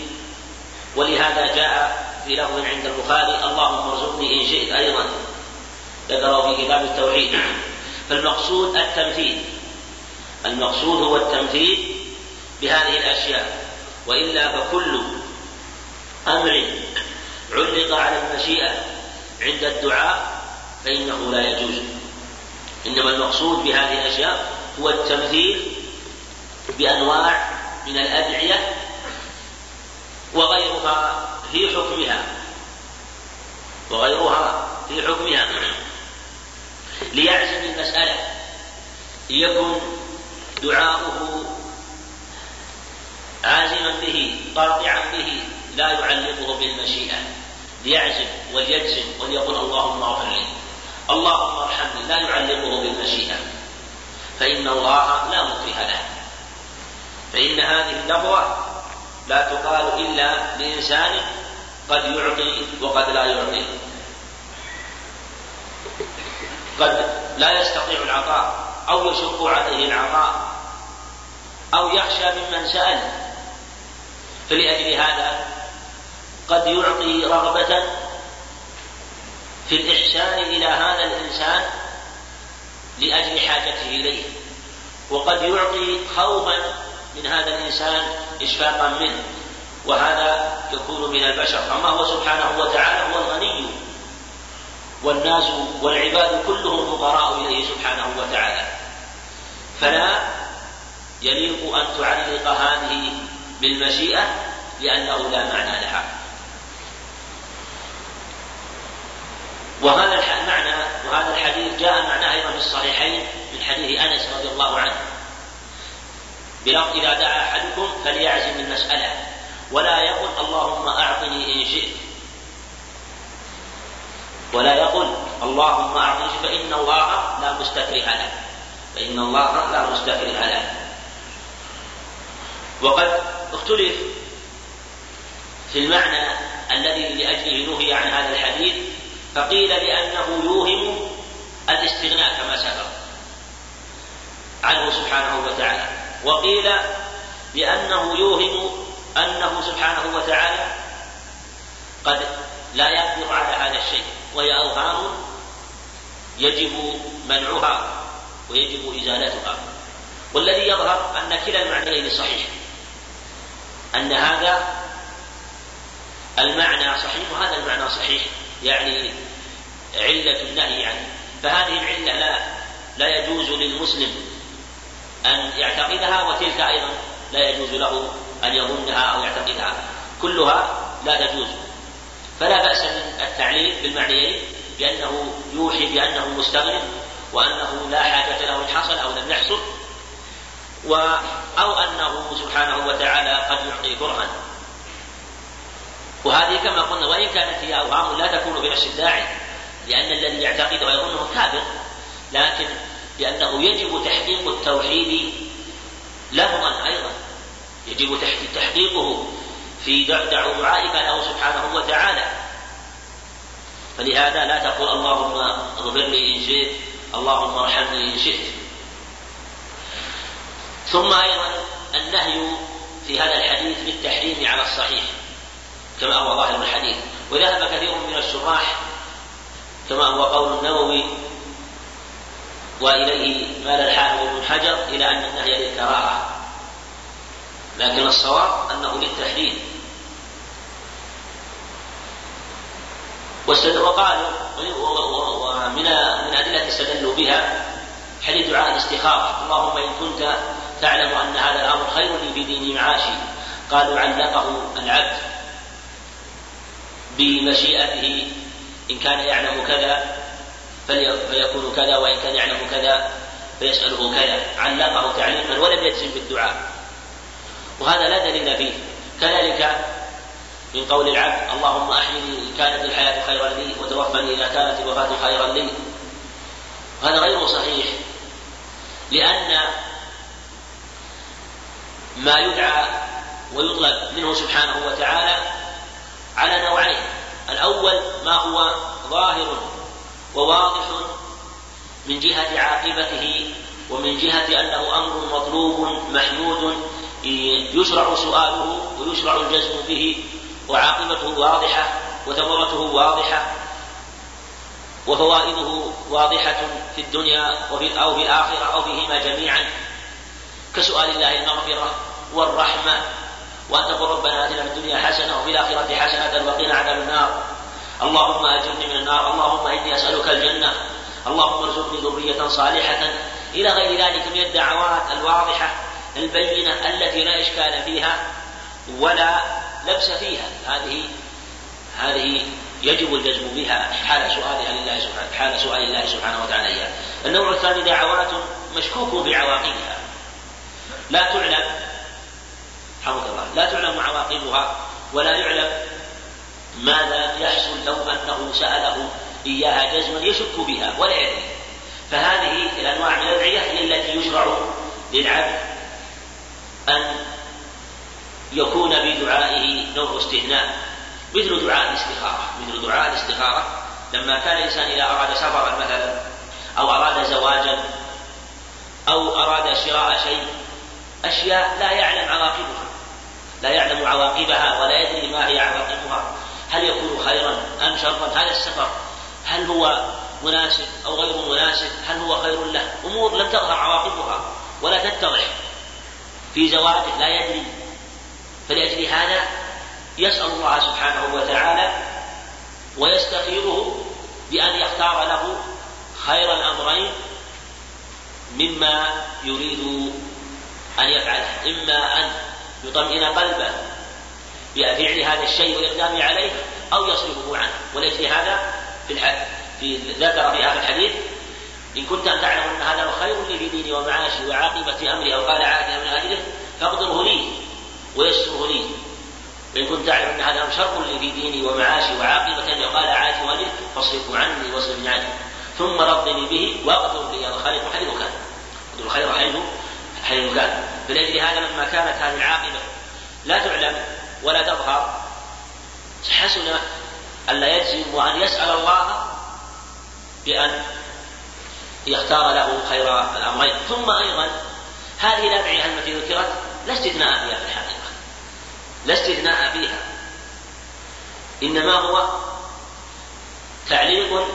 ولهذا جاء في لفظ عند البخاري اللهم ارزقني إن شئت أيضا. ذكره في كتاب التوحيد. فالمقصود التمثيل. المقصود هو التمثيل بهذه الأشياء. وإلا فكل أمر علق على المشيئة عند الدعاء فإنه لا يجوز. إنما المقصود بهذه الأشياء هو التمثيل بأنواع من الأدعية وغيرها في حكمها. وغيرها في حكمها. ليعزم المسألة. يكن دعاؤه عازما به قاطعا به لا يعلقه بالمشيئة. ليعزم وليجزم وليقول اللهم اغفر لي. اللهم ارحمني. لا يعلقه بالمشيئة. فإن الله لا مكره له. فإن هذه اللفظة لا تقال إلا لإنسان قد يعطي وقد لا يعطي. قد لا يستطيع العطاء أو يشق عليه العطاء أو يخشى ممن سأل. فلأجل هذا قد يعطي رغبة في الإحسان إلى هذا الإنسان لأجل حاجته إليه. وقد يعطي خوفا من هذا الإنسان إشفاقا منه وهذا يكون من البشر. أما هو سبحانه وتعالى هو الغني. والناس والعباد كلهم فقراء إليه سبحانه وتعالى. فلا يليق أن تعلق هذه بالمشيئة لأنه لا معنى لها. وهذا المعنى وهذا الحديث جاء معناه أيضا في الصحيحين من حديث أنس رضي الله عنه. بلفظ إذا دعا أحدكم فليعزم المسألة. ولا يقل اللهم أعطني إن شئت. ولا يقل اللهم أعطني فإن الله لا مستكره له. فإن الله لا مستكره له. وقد اختلف في المعنى الذي لأجله نهي عن هذا الحديث فقيل لأنه يوهم الاستغناء كما سبق. عنه سبحانه وتعالى. وقيل لأنه يوهم أنه سبحانه وتعالى قد لا يقدر على هذا الشيء وهي أوهام يجب منعها ويجب إزالتها. والذي يظهر أن كلا المعنيين صحيح أن هذا المعنى صحيح وهذا المعنى صحيح يعني علة النهي عنه. فهذه العلة لا لا يجوز للمسلم أن يعتقدها وتلك أيضا لا يجوز له أن يظنها أو يعتقدها. كلها لا تجوز. فلا بأس من التعليل بالمعنيين بأنه يوحي بأنه مستغني وأنه لا حاجة له إن حصل أو لم يحصل و أو أنه سبحانه وتعالى قد يعطي كرها وهذه كما قلنا وإن كانت هي أوهام لا تكون بنفس الداعي لأن الذي يعتقد ويظنه كافر لكن لأنه يجب تحقيق التوحيد لفظا أيضا. يجب تحقيقه في دعائك له سبحانه وتعالى. فلهذا لا تقول اللهم اغفر لي إن شئت اللهم ارحمني إن شئت. ثم أيضا النهي في هذا الحديث بالتحريم على الصحيح كما هو ظاهر الحديث. وذهب كثير من الشراح كما هو قول النووي وإليه مال الحافظ بن حجر إلى أن النهي للكراهة. لكن الصواب أنه للتحريم وقالوا ومن من أدلة استدلوا بها حديث دعاء الاستخارة. اللهم إن كنت تعلم أن هذا الأمر خير لي في ديني معاشي. قالوا علقه العبد بمشيئته. إن كان يعلم كذا فيكون كذا وإن كان يعلم كذا فيسأله كذا. علقه تعليما ولم يجزم بالدعاء. وهذا لا دليل فيه. كذلك من قول العبد اللهم أحيني إن كانت الحياة خيرا لي وتوفني إذا كانت الوفاة خيرا لي. هذا غير صحيح لأن ما يدعى ويطلب منه سبحانه وتعالى على نوعين. الأول ما هو ظاهر وواضح من جهة عاقبته ومن جهة أنه أمر مطلوب محمود يشرع سؤاله ويشرع الجزم به وعاقبته واضحة وثمرته واضحة وفوائده واضحة في الدنيا وفي أو في الآخرة أو فيهما جميعا. كسؤال الله المغفرة والرحمة وأن تقول ربنا آتنا في الدنيا حسنة وفي الآخرة حسنة وقنا عذاب النار. اللهم أجرني من النار اللهم إني أسألك الجنة اللهم ارزقني ذرية صالحة. إلى غير ذلك من الدعوات الواضحة البينة التي لا إشكال فيها ولا لبس فيها. هذه هذه يجب الجزم بها حال سؤالها لله سبحانه حال سؤال الله سبحانه وتعالى إياه. النوع الثاني دعوات مشكوك في عواقبها لا تعلم حمد الله لا تعلم عواقبها ولا يعلم ماذا يحصل لو أنه سأله إياها جزما يشك بها ولا يدري. فهذه الأنواع من الأدعية هي التي يشرع للعبد أن يكون بدعائه نوع استثناء مثل دعاء الاستخارة. مثل دعاء الاستخارة لما كان الإنسان إذا أراد سفرا مثلا أو أراد زواجا أو أراد شراء شيء أشياء لا يعلم عواقبها لا يعلم عواقبها ولا يدري ما هي عواقبها. هل يكون خيرا أم شرا هذا السفر. هل هو مناسب أو غير مناسب؟ هل هو خير له؟ أمور لم تظهر عواقبها ولا تتضح. في زواجه لا يدري. فلأجل هذا يسأل الله سبحانه وتعالى ويستخيره بأن يختار له خير الأمرين مما يريد أن يفعله. إما أن يطمئن قلبه بفعل هذا الشيء والإقدام عليه أو يصرفه عنه. ولأجل هذا في الحد في ذكر في هذا الحديث. إن كنت أن تعلم أن هذا خير لي في ديني ومعاشي وعاقبة أمري أو قال عادي من أجله فاقدره لي ويسره لي. وإن كنت تعلم أن هذا شر لي في ديني ومعاشي وعاقبة أمري أو قال عادي ولي فاصرفه عني واصرفني عنه ثم رضني به واقدر لي. الخير حيث كان. أقدر الخير حيث حيث كان. فلأجل هذا لما كانت هذه العاقبة. لا تعلم ولا تظهر. حسن ألا يجزم وأن يسأل الله بأن يختار له خير الأمرين. ثم أيضا هذه الأدعية التي ذكرت لا استثناء فيها في الحقيقة. لا استثناء فيها. إنما هو تعليق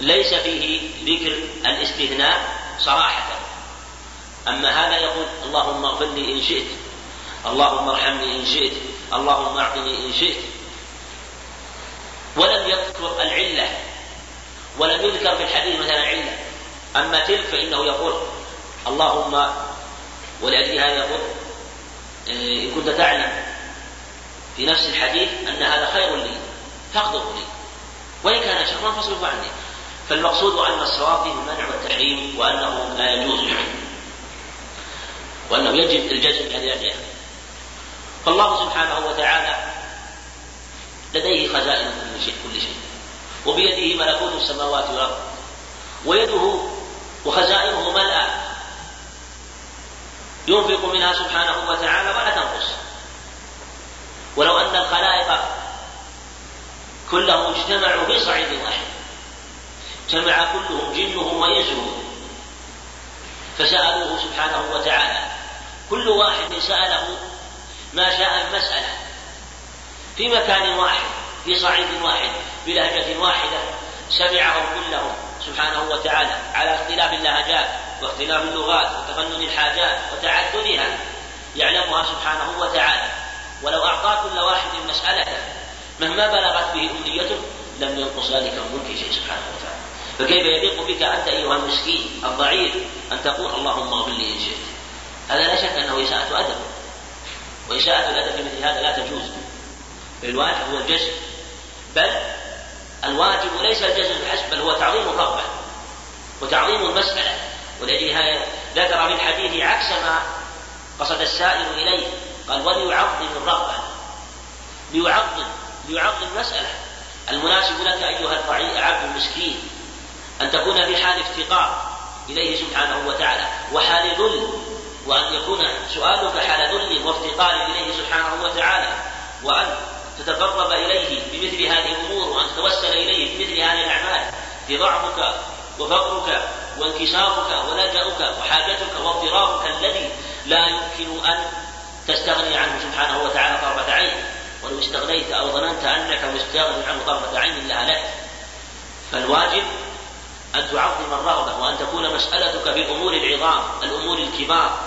ليس فيه ذكر الاستثناء صراحة. أما هذا يقول اللهم اغفر لي إن شئت. اللهم ارحمني إن شئت اللهم أعطني إن شئت. ولم يذكر العلة ولم يذكر في الحديث مثلا علة. أما تلك فإنه يقول اللهم ولأجل هذا يقول إيه، إن كنت تعلم في نفس الحديث أن هذا خير لي فاقدره لي. وإن كان شرا فاصرفه عني. فالمقصود أن الصواب فيه المنع والتحريم وأنه لا يجوز. وأنه يجب الجزم بهذه الأدعية فالله سبحانه وتعالى لديه خزائن كل شيء كل شيء. وبيده ملكوت السماوات والأرض. ويده وخزائنه ملأى ينفق منها سبحانه وتعالى ولا تنقص. ولو أن الخلائق كلهم اجتمعوا في صعيد واحد اجتمع كلهم جنهم وإنسهم فسألوه سبحانه وتعالى كل واحد سأله ما شاء المسألة. في مكان واحد في صعيد واحد بلهجة واحدة سمعهم كلهم سبحانه وتعالى على اختلاف اللهجات واختلاف اللغات وتفنن الحاجات وتعددها يعلمها سبحانه وتعالى. ولو أعطى كل واحد مسألة مهما بلغت به أمنيته لم ينقص ذلك ملك شيء سبحانه وتعالى. فكيف يليق بك أنت أيها المسكين الضعيف أن تقول اللهم اغفر لي إن شئت؟ هذا لا شك أنه إساءة أدب. وإساءة الأدب في مثل هذا لا تجوز. الواجب هو الجزم. بل الواجب ليس الجزم فحسب بل هو تعظيم الرغبة وتعظيم المسألة. ولأجل ذكر في الحديث عكس ما قصد السائل إليه. قال وليعظم الرغبة ليعظم ليعظم المسألة المناسب لك أيها العبد المسكين أن تكون في حال افتقار إليه سبحانه وتعالى. وحال ذل. وأن يكون سؤالك حال ذل وافتقار إليه سبحانه وتعالى وأن تتقرب إليه بمثل هذه الأمور وأن تتوسل إليه بمثل هذه الأعمال. ضعفك وفقرك وانكسارك ولجأك وحاجتك واضطرارك الذي لا يمكن أن تستغني عنه سبحانه وتعالى طرفة عين. ولو استغنيت أو ظننت أنك مستغني عنه طرفة عين لهلكت فالواجب أن تعظم الرغبة وأن تكون مسألتك في الأمور العظام الأمور الكبار.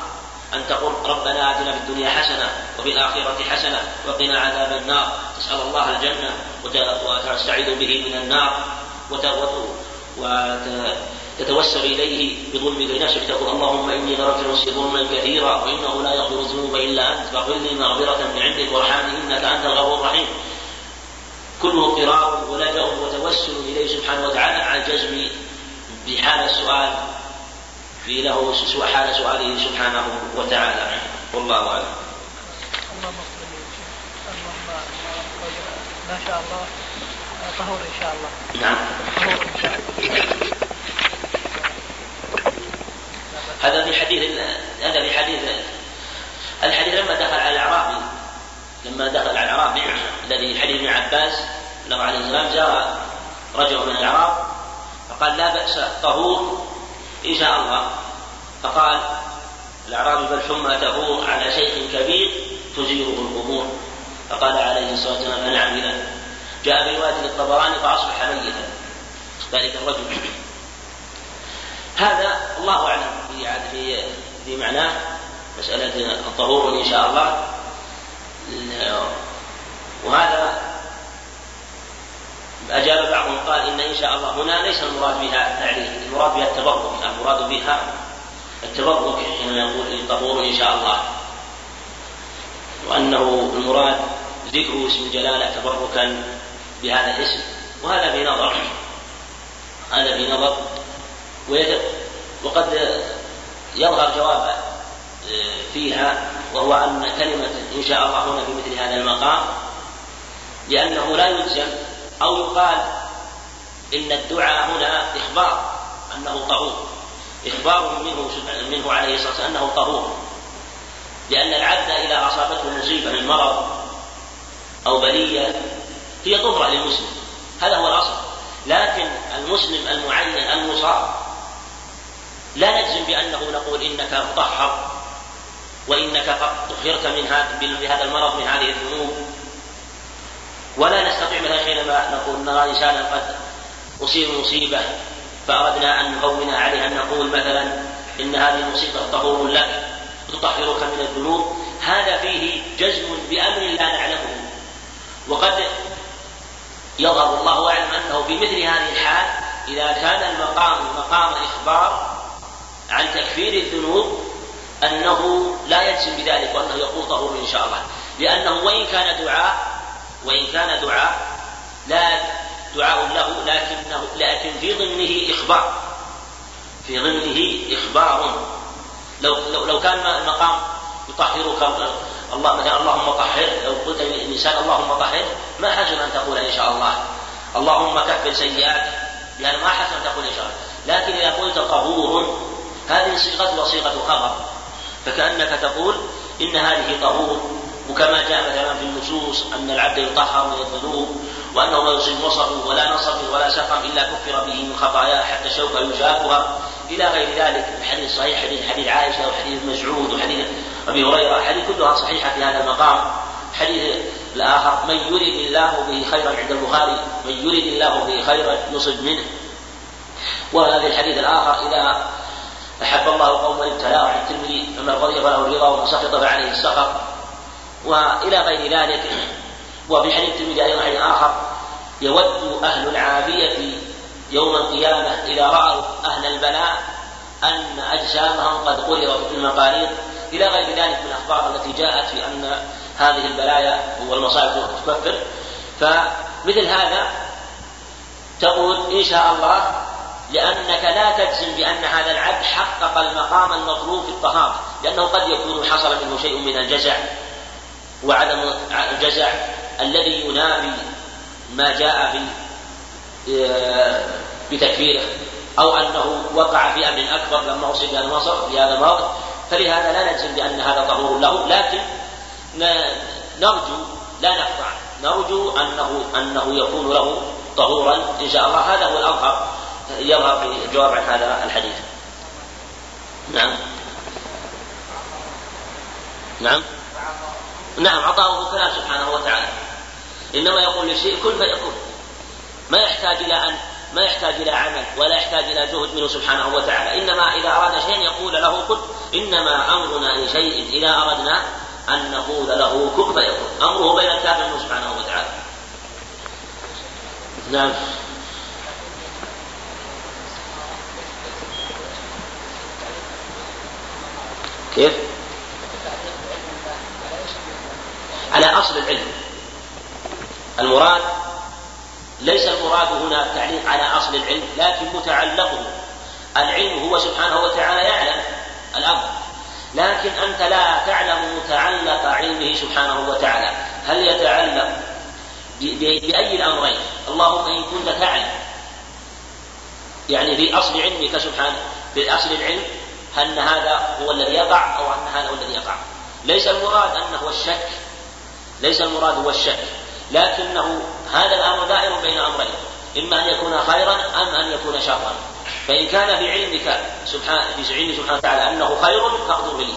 أن تقول ربنا آتنا في الدنيا حسنة وفي الآخرة حسنة وقنا عذاب النار. تسأل الله الجنة وتستعيذ به من النار. وتتوسل إليه بظلمك لنفسك تقول اللهم إني غفرت نفسي ظلما كثيرا وإنه لا يغفر الذنوب إلا أنت. فاغفر لي مغفرة من عندك وارحمني إنك أنت الغفور الرحيم. كله اضطرار ولجأ وتوسل إليه سبحانه وتعالى. على الجزم بحال السؤال. في له حال سؤاله سبحانه وتعالى والله أعلم. اللهم اللهم ما شاء الله طهور إن شاء الله. نعم. طهور إن شاء الله. هذا في حديث هذا في حديث الحديث لما دخل على الاعرابي لما دخل على الأعرابي الذي حديث ابن عباس انه عليه السلام جاء رجل من الأعراب فقال لا بأس طهور إن شاء الله. فقال الأعرابي بل تهور على شيخ كبير تزيره القبور فقال عليه الصلاة والسلام نعم إذا جاء في رواية للطبراني فأصبح ميتا. ذلك الرجل. هذا الله أعلم في في في معناه. مسألة الطهور إن شاء الله وهذا أجاب بعضهم قال إن إن شاء الله هنا ليس المراد بها التعليل المراد بها التبرك المراد بها التبرك حينما يقول طهور إن شاء الله. وأنه المراد ذكر اسم الجلالة تبركا بهذا الاسم. وهذا في نظر هذا في نظر وقد يظهر جواب فيها وهو أن كلمة إن شاء الله هنا في مثل هذا المقام لأنه لا يلزم أو يقال إن الدعاء هنا إخبار أنه طهور إخبار منه منه عليه الصلاة والسلام أنه طهور لأن العبد إذا أصابته مصيبة من مرض أو بلية هي طهرة للمسلم. هذا هو الأصل. لكن المسلم المعين المصاب لا نجزم بأنه نقول إنك مطهر وإنك قد طهرت من هذا المرض من هذه الذنوب. ولا نستطيع مثلا حينما نقول نرى انسانا قد أصيب مصيبة فأردنا أن نهون عليه أن نقول مثلا إن هذه المصيبة طهور لك تطهرك من الذنوب. هذا فيه جزم بأمر لا نعلمه. وقد يظهر الله أعلم أنه في مثل هذه الحال إذا كان المقام مقام إخبار عن تكفير الذنوب أنه لا يجزم بذلك وأنه يقول طهور إن شاء الله. لأنه وإن كان دعاء وإن كان دعاء لا دعاء له لكنه لكن في ضمنه إخبار. في ضمنه إخبار. لو لو, لو كان المقام يطهرك الله مثلا اللهم طهر. لو قلت للإنسان اللهم طهر ما حسن أن تقول إن شاء الله. اللهم كفر سيئات لأن ما حسن أن تقول إن شاء الله. لكن إذا قلت طهور هذه صيغة وصيغة خبر. فكأنك تقول إن هذه طهور. وكما جاء مثلا في النصوص أن العبد يطهر من الذنوب وأنه ما يصيب وصف ولا نصب ولا سقم إلا كفر به من خطاياه حتى الشوكه يشاكها إلى غير ذلك الحديث الصحيح حديث حديث عائشة وحديث مسعود وحديث أبي هريرة حديث كلها صحيحة في هذا المقام. حديث الآخر من يرد الله به خيرا عند البخاري من يرد الله به خيرا يصب منه. وهذا الحديث الآخر إذا أحب الله قوما ابتلاه عن الترمذي فمن رضي فله الرضا ومن سخط فعليه السخط. وإلى غير ذلك. وفي حديث الترمذي أيضا حديث آخر يود أهل العافية يوم القيامة إذا رأوا أهل البلاء أن أجسامهم قد قرضت في المقاريض إلى غير ذلك من الأخبار التي جاءت في أن هذه البلايا والمصائب تكفر. فمثل هذا تقول إن شاء الله لأنك لا تجزم بأن هذا العبد حقق المقام المطلوب في الطهارة لأنه قد يكون حصل منه شيء من الجزع. وعدم الجزع الذي ينافي ما جاء في آه، بتكفيره أو أنه وقع في أمر أكبر لما أصيب بهذا المصر في هذا الموقف. فلهذا لا نجزم بأن هذا طهور له لكن نرجو لا نقطع نرجو أنه أنه يكون له طهورا إن شاء الله. هذا هو الأظهر يظهر في الجواب عن هذا الحديث. نعم. نعم. نعم عطاؤه كلام سبحانه وتعالى. إنما يقول للشيء كن فيكون. ما يحتاج إلى ان ما يحتاج إلى عمل ولا يحتاج إلى جهد منه سبحانه وتعالى. إنما إذا أراد شيئا يقول له كن. إنما أمرنا لشيء إذا أردنا أن نقول له كن فيكون. أمره بين الكافر منه سبحانه وتعالى. نعم. كيف؟ على أصل العلم. المراد ليس المراد هنا التعليق على أصل العلم لكن متعلقه. العلم هو سبحانه وتعالى يعلم الأمر. لكن أنت لا تعلم متعلق علمه سبحانه وتعالى. هل يتعلق بأي الأمرين؟ اللهم إن كنت تعلم. يعني في أصل علمك سبحانه في أصل العلم أن هذا هو الذي يقع أو أن هذا هو الذي يقع. ليس المراد أنه هو الشك. ليس المراد هو الشك لكنه هذا الأمر دائر بين أمرين إما أن يكون خيرا أم أن يكون شرا. فإن كان في علمك سبحانه في علم سبحانه وتعالى أنه خير فاقدر لي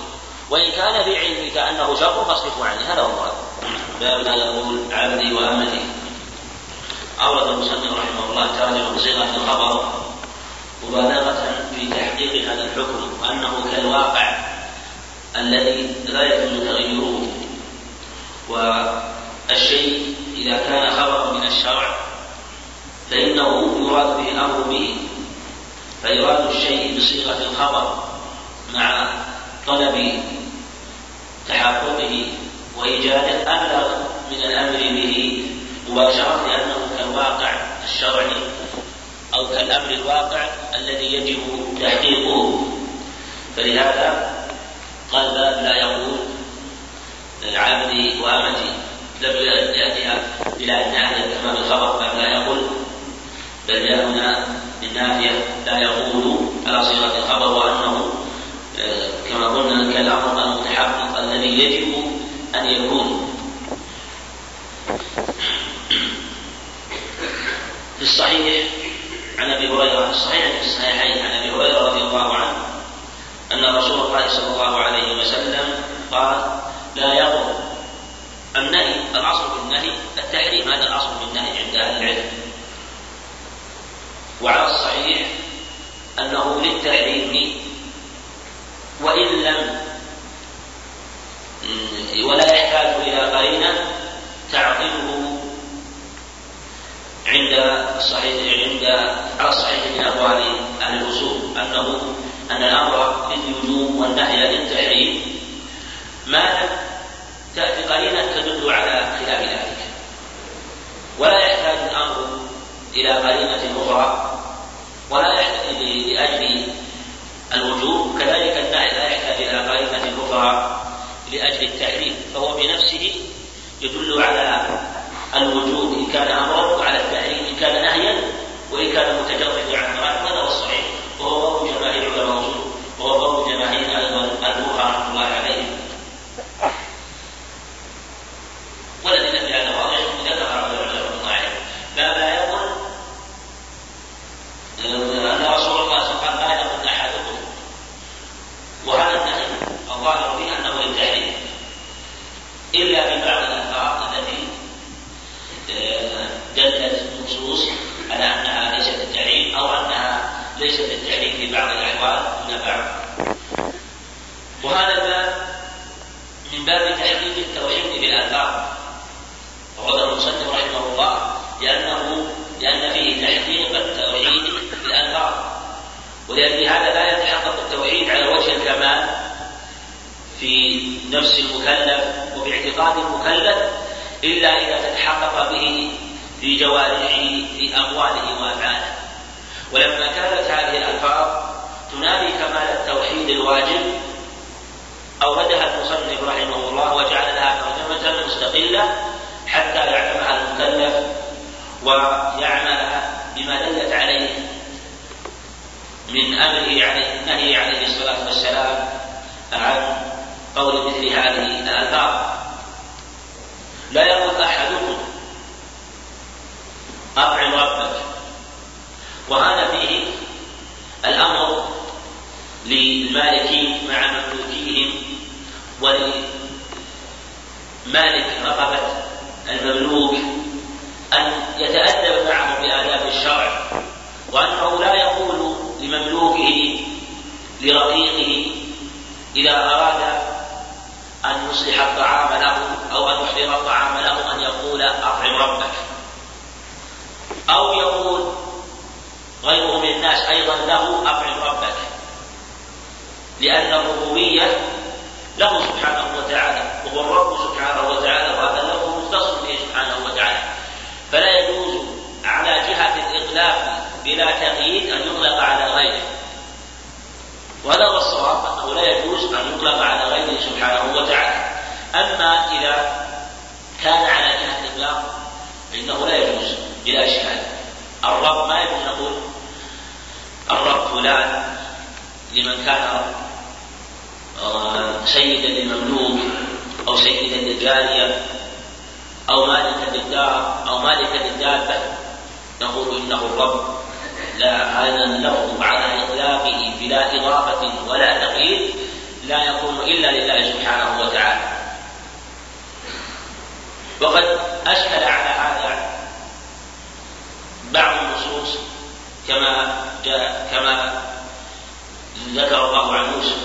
وإن كان في علمك أنه شر فاصرفه عني. هذا هو المراد. باب لا يقول عبدي وأمتي. أورد المصنف رحمه الله ترجمة بصيغه الخبر مبالغة في تحقيق هذا الحكم وانه كالواقع الذي لا يجوز تغيره والشيء إذا كان خبرا من الشرع فإنه يراد به الأمر به فإراد الشيء بصيغة الخبر مع طلب تحققه وإيجاده أبلغ من الأمر به مباشرة لأنه كالواقع الشرعي أو كالأمر الواقع الذي يجب تحقيقه. فلهذا قال لا يقول عبدي وأمتي. لم ياتها بلا النافيه كما في الخبر بل لا يقول. بل جاء هنا بالنافيه لا يقول على صيغة الخبر وأنه آه، كما قلنا كالامر المتحقق الذي يجب أن يكون. في الصحيح عن أبي هريرة الصحيح في الصحيحين عن أبي هريرة رضي الله عنه أن رسول الله صلى الله عليه وسلم قال لا يضر النهي الاصل في النهي التحريم هذا الاصل في النهي عند أهل العلم. وعلى الصحيح أنه للتحريم وإن لم ولا يحتاج إلى قرينة تعطله عند الصحيح عند على الصحيح من أقوال أهل الأصول أنه أن الأمر للوجوب والنهي للتحريم ما لم تأتي قرينة تدل على خلاف ذلك. ولا يحتاج الأمر إلى قرينة أخرى ولا يحتاج لأجل الوجوب. كذلك النهي لا يحتاج إلى قرينة أخرى لأجل التحريم فهو بنفسه يدل على الوجوب. إن كان أمرا وعلى التحريم إن كان نهيا وإن كان متجرد عن مراد هذا هو الصحيح وهو قول جماهير العلماء وهو قول جماهير أيضا الفقهاء رحمة الله عليهم والذي في هذا واضح ذكر العلماء الله عليه باب لا يقل ان رسول الله صلى الله عليه وسلم لا يقل احدكم وهذا النهي الظاهر فيه انه للتحريم في بعض الالفاظ التي آه، دلت النصوص على أنها ليست للتحريم أو أنها ليست للتحريم في بعض الأحوال دون بعض. وهذا الباب من باب تحقيق التوحيد بالآثار وهذا المصنف رحمه الله لأنه لأن فيه تحقيق التوحيد بالآثار ولأجل هذا لا يتحقق التوحيد على وجه الكمال في نفس المكلف وباعتقاد المكلف إلا إذا تتحقق به في جوارحه في أقواله وأفعاله. ولما كانت هذه الألفاظ تنافي كمال التوحيد الواجب أوردها المصنف رحمه الله وجعل لها ترجمة مستقلة حتى يعلمها المكلف ويعمل بما دلت عليه من أمره عليه النهي عليه الصلاة والسلام عن قول مثل هذه الآثار. لا يقول أحدكم. أطعم ربك. وهذا فيه الأمر للمالكين مع مملوكيهم ولمالك رقبة المملوك أن يتأدب معهم بآداب الشرع وأنه لا يقول لمملوكه لرقيقه إذا أراد أن يصلح الطعام له أو أن يحضر الطعام له أن يقول أطعم ربك. أو يقول غيره من الناس أيضا له أطعم ربك. لأن الربوبية له سبحانه وتعالى وهو الرب سبحانه وتعالى وهذا له مختص به سبحانه وتعالى. فلا يجوز على جهة الإطلاق بلا تقييد أن يطلق على غيره. وهذا هو الصواب أنه لا يجوز أن يطلق على غيره سبحانه وتعالى. أما إذا كان على جهة الإطلاق فإنه لا يجوز بلا إشكال. الرب ما يجوز نقول الرب فلان لمن كان آه، سيدا للمملوك أو سيدا للجارية أو مالكا للدار أو مالكا للدابة. نقول إنه الرب لا هذا اللفظ على إطلاقه بلا إضافة ولا تقييد لا يكون إلا لله سبحانه وتعالى. وقد أشكل على هذا بعض النصوص كما جاء كما ذكر الله عن موسى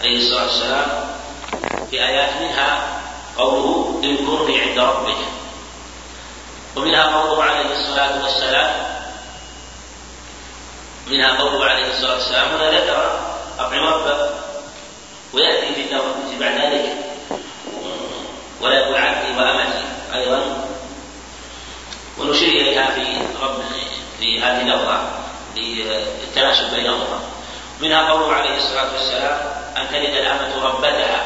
عليه الصلاة والسلام في آيات منها قوله اذكرني عند ربك. ومنها قوله عليه الصلاة والسلام منها قوله عليه الصلاة والسلام هنا ذكر أطعم ربك ويأتي في النوم بعد ذلك. ولا يقول عبدي وأمتي أيضا. ونشير إليها في رب في هذه اللفظة للتناسب بينهما منها قوله عليه الصلاة والسلام أن تلد الأمة ربتها.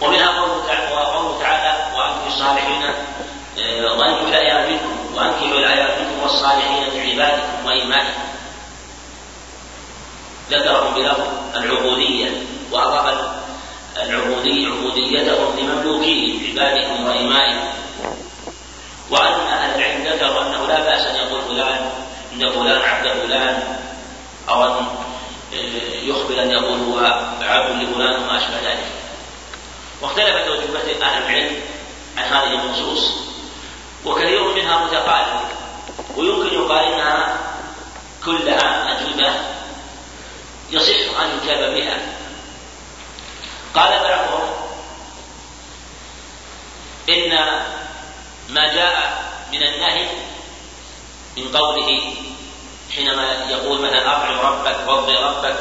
ومنها قوله تعالى وأنتم الصالحين وأنتم الأيام منكم وأنكحوا الأيام منكم والصالحين من عبادكم وإيمانكم ذكرهم بلفظ العبودية وأضاف العبودية عبوديتهم لمملوكيهم عبادكم وإيمانكم وأن أهل العلم ذكروا أنه لا بأس أن يقول فلان إن فلان عبد فلان أو أن آه، يخبر أن يقول هو عبد لفلان وما أشبه ذلك. واختلفت وجوبات أهل العلم عن هذه النصوص. وكثير منها متقارب ويمكن يقال إنها كلها أجوبة يصح أن يجاب بها قال بعضهم إن ما جاء من النهي من قوله حينما يقول مثلا أطعم ربك وارض ربك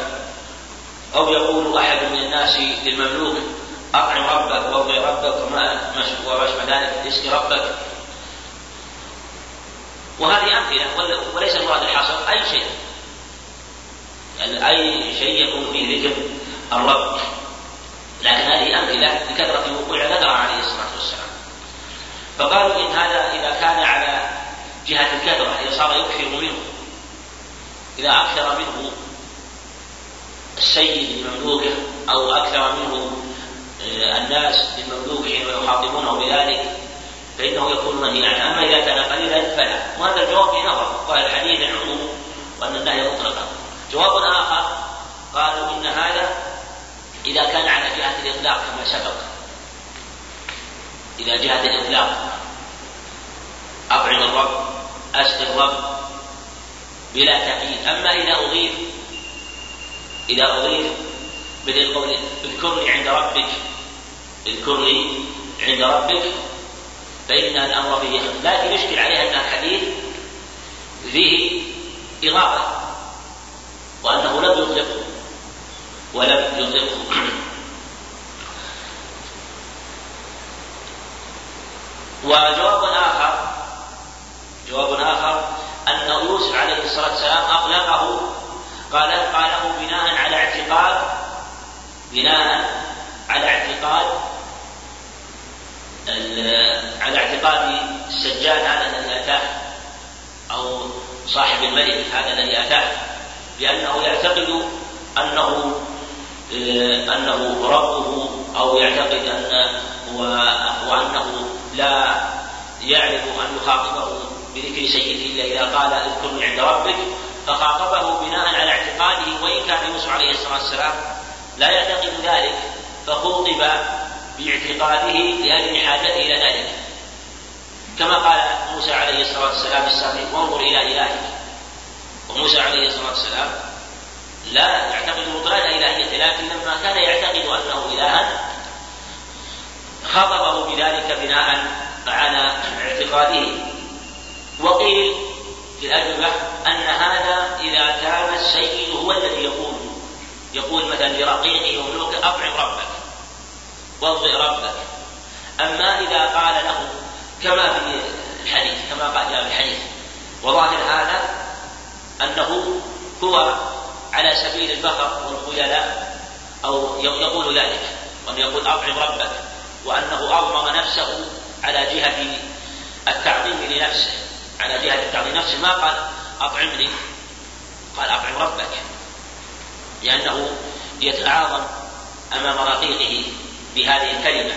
أو يقول أحد من الناس للمملوك أطعم ربك وارض ربك وما وما ذلك اسق ربك. وهذه أمثلة وليس المراد الحصر أي شيء. يعني أي شيء يكون فيه ذكر الرب. لكن هذه أمثلة لكثرة وقوع ذكرها عليه الصلاة والسلام. فقالوا إن هذا إذا كان على جهة الكثرة إذا صار يكثر منه إذا أكثر منه السيد لمملوكه أو أكثر منه آه، الناس للمملوك حين يخاطبونه بذلك فإنه يكون منهيا عنه، أما إذا كان قليلا فلا، وهذا الجواب في نظر، قال الحديث العموم وأن النهي مطلقا. جواب آخر. قالوا إن هذا إذا كان على جهة الإطلاق كما سبق. إلى جهة الإطلاق. أطعم الرب أسق الرب بلا تقييد أما إذا أضيف إذا أضيف مثل قول اذكرني عند ربك. اذكرني عند ربك. فإن الأمر فيه لكن يشكل عليها أن الحديث فيه إضافة وأنه لم يطلقه ولم يطلقه. وجواب آخر جواب آخر أن يوسف عليه الصلاة والسلام أطلقه قال قاله بناء على اعتقاد بناء على اعتقاد على اعتقاد السجاد هذا الذي أتاه أو صاحب الملك هذا الذي أتاه لأنه يعتقد أنه أنه ربه أو يعتقد أن وأنه لا يعرف أن يخاطبه بذكر سيده إلا إذا قال اذكرني عند ربك فخاطبه بناء على اعتقاده وإن كان يوسف عليه الصلاة والسلام لا يعتقد ذلك فخوطب باعتقاده لأجل حاجته إلى ذلك. كما قال موسى عليه الصلاة والسلام السابق وانظر إلى إلهك. وموسى عليه الصلاة والسلام لا يعتقد بطلان الهيته لكن لما كان يعتقد أنه الها. خاطبه بذلك بناء على اعتقاده. وقيل في الأجوبة أن هذا إذا كان السيد هو الذي يقول يقول مثلا لرقيقه وملوكه أطعم ربك. وضع ربك. أما إذا قال له كما في الحديث كما قال في الحديث. وظاهر هذا أنه هو على سبيل الفخر والخيلاء أو يقول ذلك وأن يقول أطعم ربك وأنه أضمم نفسه على جهة التعظيم لنفسه على جهة التعظيم نفسه ما قال أطعمني؟ قال أطعم ربك لأنه يتعاظم أمام رقيقه. بهذه الكلمة.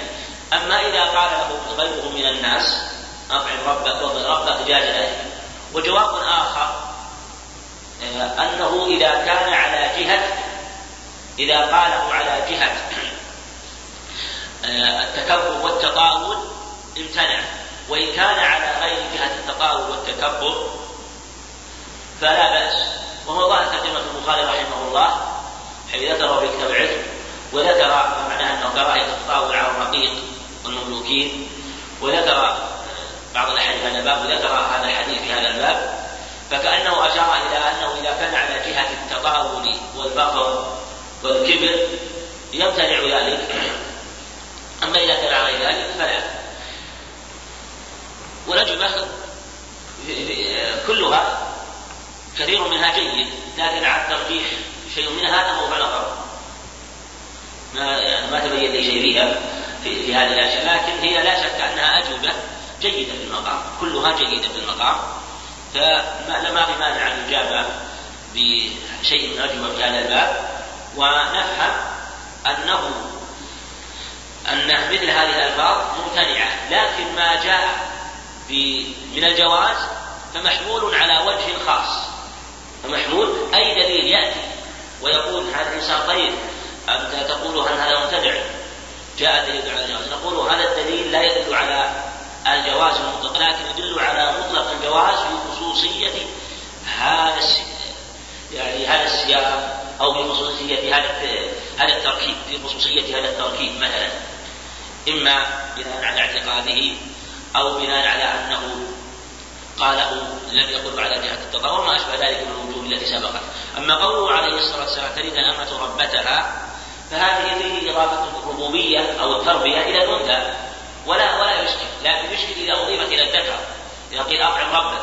أما إذا قال له غيره من الناس أطعم ربك وضع ربك جاز وجواب آخر آه، أنه إذا كان على جهة إذا قاله على جهة آه، التكبر والتطاول امتنع. وإن كان على غير جهة التطاول والتكبر فلا بأس. وهو ظاهر ترجمة البخاري رحمه الله حيث ذكر في كتاب العلم. وذكر معناه أنه كراهية التطاول على الرقيق والمملوكين. وذكر بعض الأحاديث هذا الباب وذكر هذا الحديث في هذا الباب. فكأنه أشار إلى أنه إذا كان على جهة التطاول والفقر والكبر يمتنع ذلك. أما إذا كان على ذلك فلا. والأجوبة كلها كثير منها جيد لكن على الترجيح شيء من هذا موضع نظر ما يعني ما تبين لي شيء فيها في, في هذه الأشياء لكن هي لا شك أنها أجوبة جيدة في المقام كلها جيدة في المقام فما ما في مانع أن يجاب بشيء من اجوبه في هذا الباب. ونفهم انه أن مثل هذه الألفاظ ممتنعة لكن ما جاء من الجواز فمحمول على وجه خاص. فمحمول أي دليل يأتي ويقول هذا الإنسان طيب أنت تقول أن هذا مبتدع جاء دليل على الجواز. نقول هذا الدليل لا يدل على الجواز المطلق لكن يدل على مطلق الجواز في خصوصية هذا يعني هذا السياق أو في خصوصية هذا هذا التركيب في خصوصية هذا التركيب مثلا. إما بناء على اعتقاده أو بناء على أنه قاله لم يقل على جهة التطور وما أشبه ذلك من الوجوه التي سبقت. أما قوله عليه الصلاة والسلام تريد الأمة ربتها فهذه فيه إضافة الربوبية أو التربية إلى الأنثى. ولا ولا يشكل. لكن يشكل إذا أضيفت إلى الذكر إذا قيل أطعم ربك.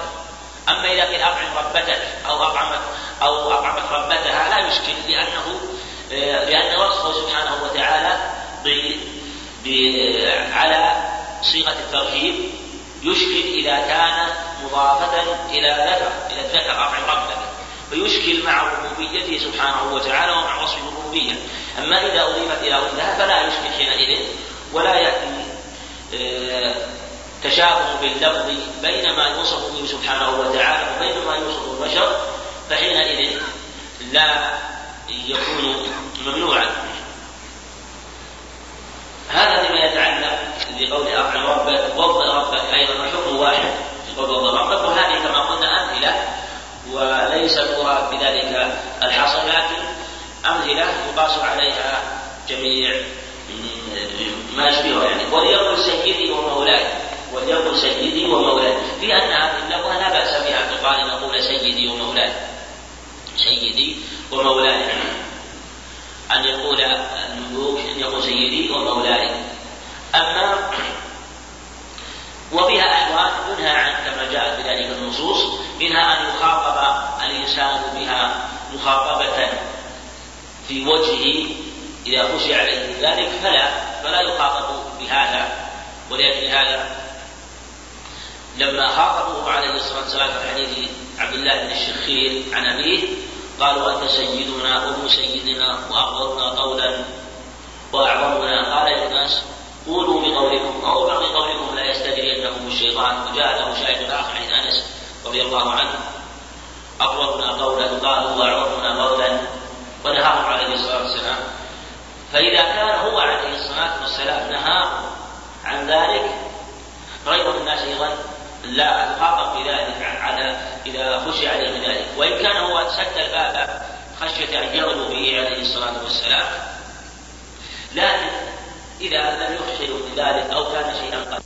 أما إذا قيل أطعم ربتك أو أطعمت أو أطعمت ربتها لا يشكل لأنه لأن وصفه سبحانه وتعالى على صيغة التركيب يشكل إذا كان مضافة إلى ذكر إلى الذكر أطعم ربك. فيشكل مع ربوبيته سبحانه وتعالى ومع وصف الربوبية. أما إذا أضيفت إلى أنثى فلا يشكل حينئذ ولا يأتي آه، تشابه باللفظ بين ما يوصف به سبحانه وتعالى وبين ما يوصف البشر فحينئذ لا يكون ممنوعا. هذا فيما يتعلق بقول أطعم ربك وضع ربك أيضا الحكم واحد. في قول ربك وهذه كما قلنا أمثلة. وليس المراد بذلك الحصر لكن أمثلة يقاس عليها جميع ما يشبهها يعني. وليقل سيدي ومولاي وليقل سيدي ومولاي في أن هذه اللغة لا بأس بها تقال أن نقول سيدي ومولاي سيدي ومولاي أن يقول أن يقول سيدي ومولاي أما وبها أحوال منها عن كما جاءت بذلك النصوص منها أن يخاطب الإنسان بها مخاطبة في وجهه إذا خشي عليه ذلك فلا فلا يخاطب بهذا ولأجل هذا. لما خاطبوه عليه الصلاة والسلام في حديث عبد الله بن الشخير عن أبيه قالوا أنت سيدنا وابن سيدنا وأفضلنا قولا وأعظمنا. قال يا الناس قولوا بقولكم أو بقولكم لا يستجرينكم الشيطان. وجاء له شاهد آخر عن أنس رضي الله عنه. أقومنا قولا قالوا وأعرفنا قولا. ونهاهم عليه الصلاة والسلام. فإذا كان هو عليه الصلاة والسلام نهاهم عن ذلك غير الناس أيضا لا يخاطب بذلك على إذا خشي عليه ذلك. وإن كان هو سد الباب خشية أن يغلو به عليه الصلاة والسلام. لكن إذا لم يخشوا بذلك أو كان شيئا قد